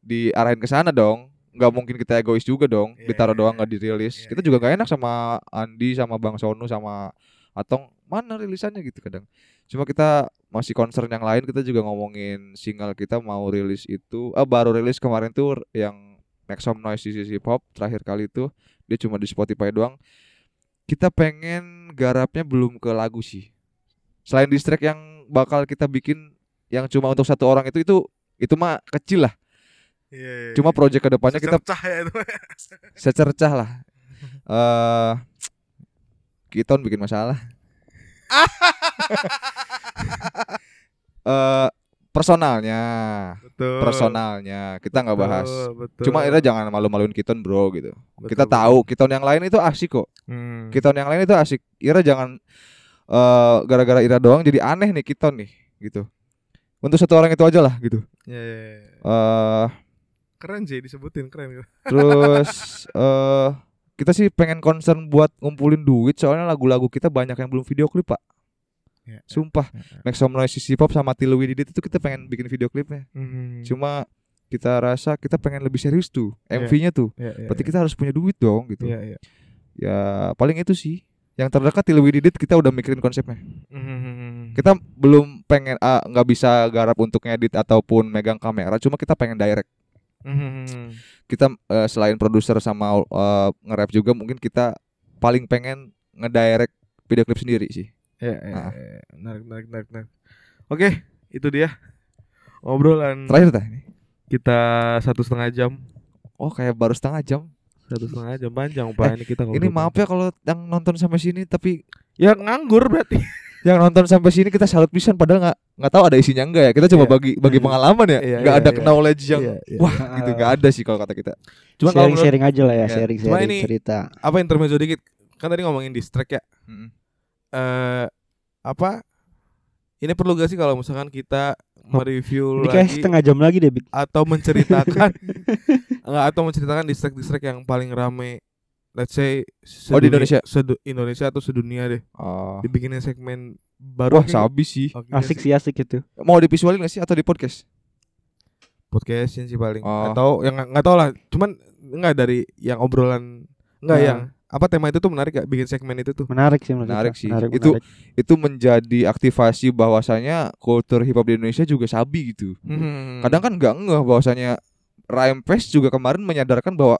diarahin ke sana dong. Nggak mungkin kita egois juga dong, Iya, ditaruh iya, doang iya. nggak dirilis. Iya, kita iya. juga gak enak sama Andi, sama Bang Sonu, sama Atong mana rilisannya gitu kadang. Cuma kita masih concern yang lain kita juga ngomongin single kita mau rilis itu ah baru rilis kemarin tuh yang Maximum Noise di sisi pop terakhir kali itu dia cuma di Spotify doang. Kita pengen garapnya belum ke lagu sih. Selain diss track yang bakal kita bikin yang cuma untuk satu orang itu itu itu mah kecil lah. Iya, iya, Cuma iya. project ke depannya kita Secercah ya itu. <laughs> secercah lah. Eh Kiton bikin masalah. <laughs> Eh personalnya, Betul. personalnya kita nggak bahas. Betul. Cuma Ira jangan malu-maluin Kiton bro gitu. Betul, kita betul. tahu Kiton yang lain itu asik kok. Hmm. Kiton yang lain itu asik. Ira jangan eh gara-gara Ira doang jadi aneh nih Kiton nih gitu. Untuk satu orang itu aja lah gitu. Iya, iya, iya. Eh Keren sih disebutin keren. <laughs> Terus eh kita sih pengen concern buat ngumpulin duit soalnya lagu-lagu kita banyak yang belum video klip pak. Iya, iya. Sumpah, iya, iya. Make Some Noise Sissy Pop sama Till We Did It itu kita pengen bikin video klipnya. Hmm. Cuma kita rasa kita pengen lebih serius tuh Iya. MV-nya tuh. Iya, iya, Berarti iya. kita harus punya duit dong gitu. Iya, iya. Ya paling itu sih. Yang terdekat Till We Did It kita udah mikirin konsepnya. Hmm. Kita belum pengen ah, nggak bisa garap untuk ngedit ataupun megang kamera, cuma kita pengen direct. Hmm. kita eh, selain produser sama eh, nge-rap juga mungkin kita paling pengen ngedirect video klip sendiri sih. Iya, iya, Ah. iya. Menarik, menarik, menarik, menarik. Oke, itu dia obrolan Terakhir dah ini. kita satu setengah jam. Oh kayak baru setengah jam. Satu setengah jam panjang pak ini kita Ini ngobrol. maaf ya kalau yang nonton sampai sini tapi Ya nganggur berarti. <laughs> yang nonton sampai sini kita salut pisan padahal nggak nggak tahu ada isinya enggak ya. Kita cuma Iya. bagi bagi pengalaman ya. Iya, Nggak iya, ada iya. knowledge yang Iya, iya. wah gitu nggak ada sih kalau kata kita. Cuma kalau sharing menurut- sharing aja lah ya, Iya. sharing Cuma sharing ini- cerita. apa intermezzo dikit. Kan tadi ngomongin distrack ya. Mm-mm. Eh apa? Ini perlu gak sih kalau misalkan kita mereview Ini lagi setengah jam lagi deh, Bik. atau menceritakan <laughs> enggak atau menceritakan distrack-distrack yang paling rame let's say Oh, di Indonesia? sedu- Indonesia atau sedunia deh Oh. dibikinin segmen baru Wah sabi sih. Asik sih asik itu. Mau divisualin gak sih atau di podcast? podcastin sih paling Oh. atau yang nggak tahu lah cuman nggak dari yang obrolan nggak Nah. yang apa tema itu tuh menarik gak bikin segmen itu tuh Menarik sih menurut Menarik kita. sih. Menarik, Itu- menarik. Itu menjadi aktivasi bahwasanya kultur hip hop di Indonesia juga sabi gitu. Hmm. kadang kan nggak ngeh bahwasanya Rhyme Fest juga kemarin menyadarkan bahwa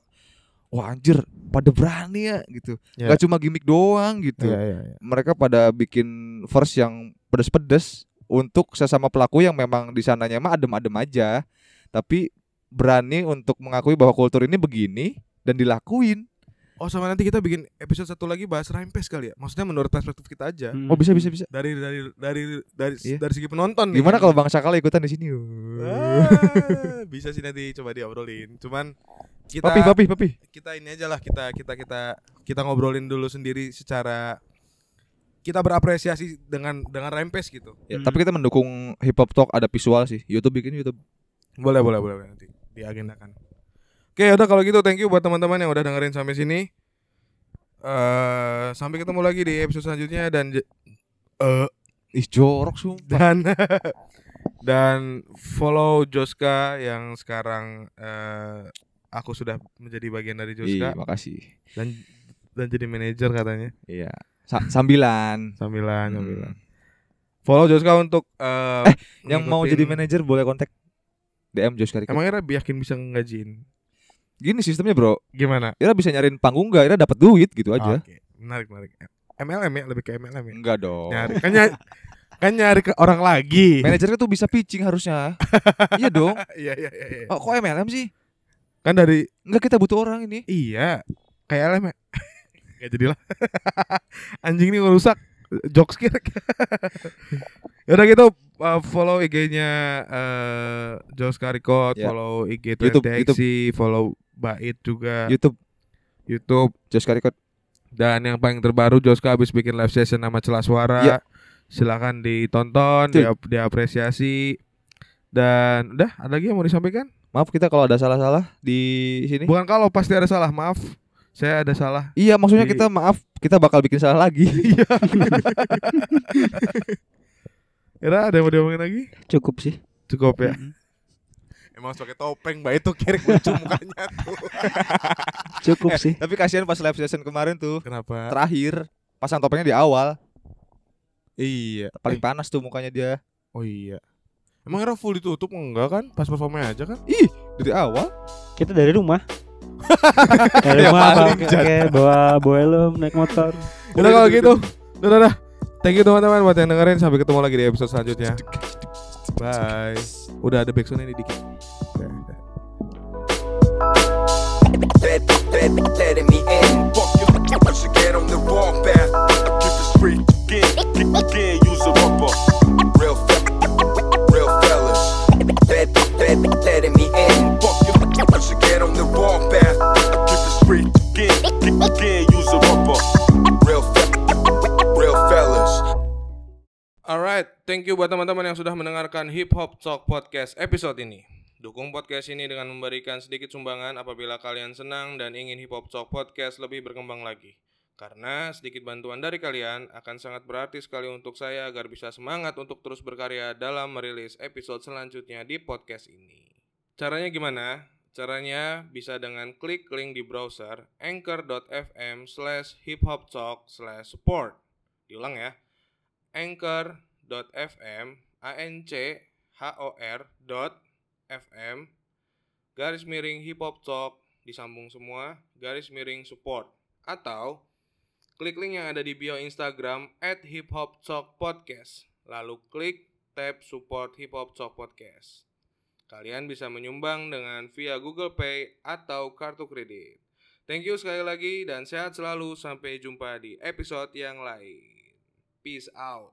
wah anjir pada berani ya gitu Ya. nggak cuma gimmick doang gitu Iya, iya, iya. mereka pada bikin verse yang pedes-pedes untuk sesama pelaku yang memang di sananya mah adem-adem aja tapi berani untuk mengakui bahwa kultur ini begini dan dilakuin oh sama nanti kita bikin episode satu lagi bahas rhyme pace kali ya maksudnya menurut perspektif kita aja Hmm. oh bisa bisa bisa dari dari dari dari Iya. dari segi penonton nih. gimana kalau Bang Sakala ikutan di sini Ah, bisa sih nanti coba diobrolin cuman kita Papi, papi, papi. kita ini aja lah kita kita kita kita ngobrolin dulu sendiri secara kita berapresiasi dengan dengan rempes gitu. Ya, Hmm. Tapi kita mendukung hip hop talk ada visual sih. YouTube bikin YouTube. Boleh boleh boleh boleh, nanti diagendakan. Oke, udah kalau gitu thank you buat teman-teman yang udah dengerin sampai sini. eh sampai ketemu lagi di episode selanjutnya dan eh Ih jorok sumpah. dan <laughs> dan follow Joska yang sekarang eh aku sudah menjadi bagian dari Joska Iya, makasih. dan dan jadi manajer katanya Iya. Sa- sambilan. sambilan Hmm. sambilan follow Joska untuk eh, Yang mau jadi manajer boleh kontak DM Josh Kariko. emang Ira yakin bisa ngajiin Gini sistemnya bro. gimana Ira bisa nyariin panggung gak? Ira dapat duit gitu aja. Oke, menarik menarik MLM ya lebih ke MLM ya Enggak dong. nyari kan nyari, kan nyari ke orang lagi Manajernya tuh bisa pitching harusnya. <laughs> iya dong. iya iya iya iya. Oh, kok MLM sih? kan dari Enggak kita butuh orang ini. iya kayak LM ya <laughs> Gak jadilah <laughs> anjing ini ngerusak jokes kira Yaudah gitu uh, follow IG-nya uh, Jos Karikot, Ya. follow IG 20 follow Bait juga YouTube YouTube Josh Kariko. dan yang paling terbaru Joska habis bikin live session nama Celah Suara. Ya. Silakan ditonton, dia diapresiasi. Dan udah, ada lagi yang mau disampaikan? Maaf kita kalau ada salah-salah di sini. Bukan kalau pasti ada salah, maaf. Saya ada salah. Iya, maksudnya Di- kita maaf, kita bakal bikin salah lagi. <laughs> Ira, ada yang mau diomongin lagi? Cukup sih. Cukup ya. Mm-mm. Emang harus pakai topeng, Mbak itu kiri lucu mukanya tuh. <laughs> Cukup sih. Tapi kasihan pas live session kemarin tuh, Kenapa? terakhir pasang topengnya di awal, Iya. paling panas tuh mukanya dia. Oh iya. Emang Ira full ditutup enggak kan? Pas performanya aja kan? Ih, dari awal. Kita dari rumah. <laughs> dari rumah paling pakai bawa bawa helm naik motor. Udah kalau gitu. Udah, udah, udah. Thank you teman-teman buat yang dengerin. Sampai ketemu lagi di episode selanjutnya. Bye. Udah ada backsound ini dikit. Udah, udah. Let, let, letting me in. Fuck you, you should get on the wrong path. Keep it straight again, again, use a rubber. Real, fe- real fellas. Let, let, letting me in. Fuck you, you should get on the wrong path. Keep it straight again, again, use a rubber. Alright, thank you buat teman-teman yang sudah mendengarkan Hip Hop Talk Podcast episode ini. Dukung podcast ini dengan memberikan sedikit sumbangan apabila kalian senang dan ingin Hip Hop Talk Podcast lebih berkembang lagi. Karena sedikit bantuan dari kalian akan sangat berarti sekali untuk saya agar bisa semangat untuk terus berkarya dalam merilis episode selanjutnya di podcast ini. Caranya gimana? Caranya bisa dengan klik link di browser anchor.fm slash hiphoptalk slash support. Diulang ya, anchor.fm a n c h o r fm garis miring hip hop talk disambung semua garis miring support atau klik link yang ada di bio Instagram at hip hop talk podcast lalu klik tab support hip hop talk podcast. Kalian bisa menyumbang dengan via Google Pay atau kartu kredit. Thank you sekali lagi dan sehat selalu sampai jumpa di episode yang lain peace out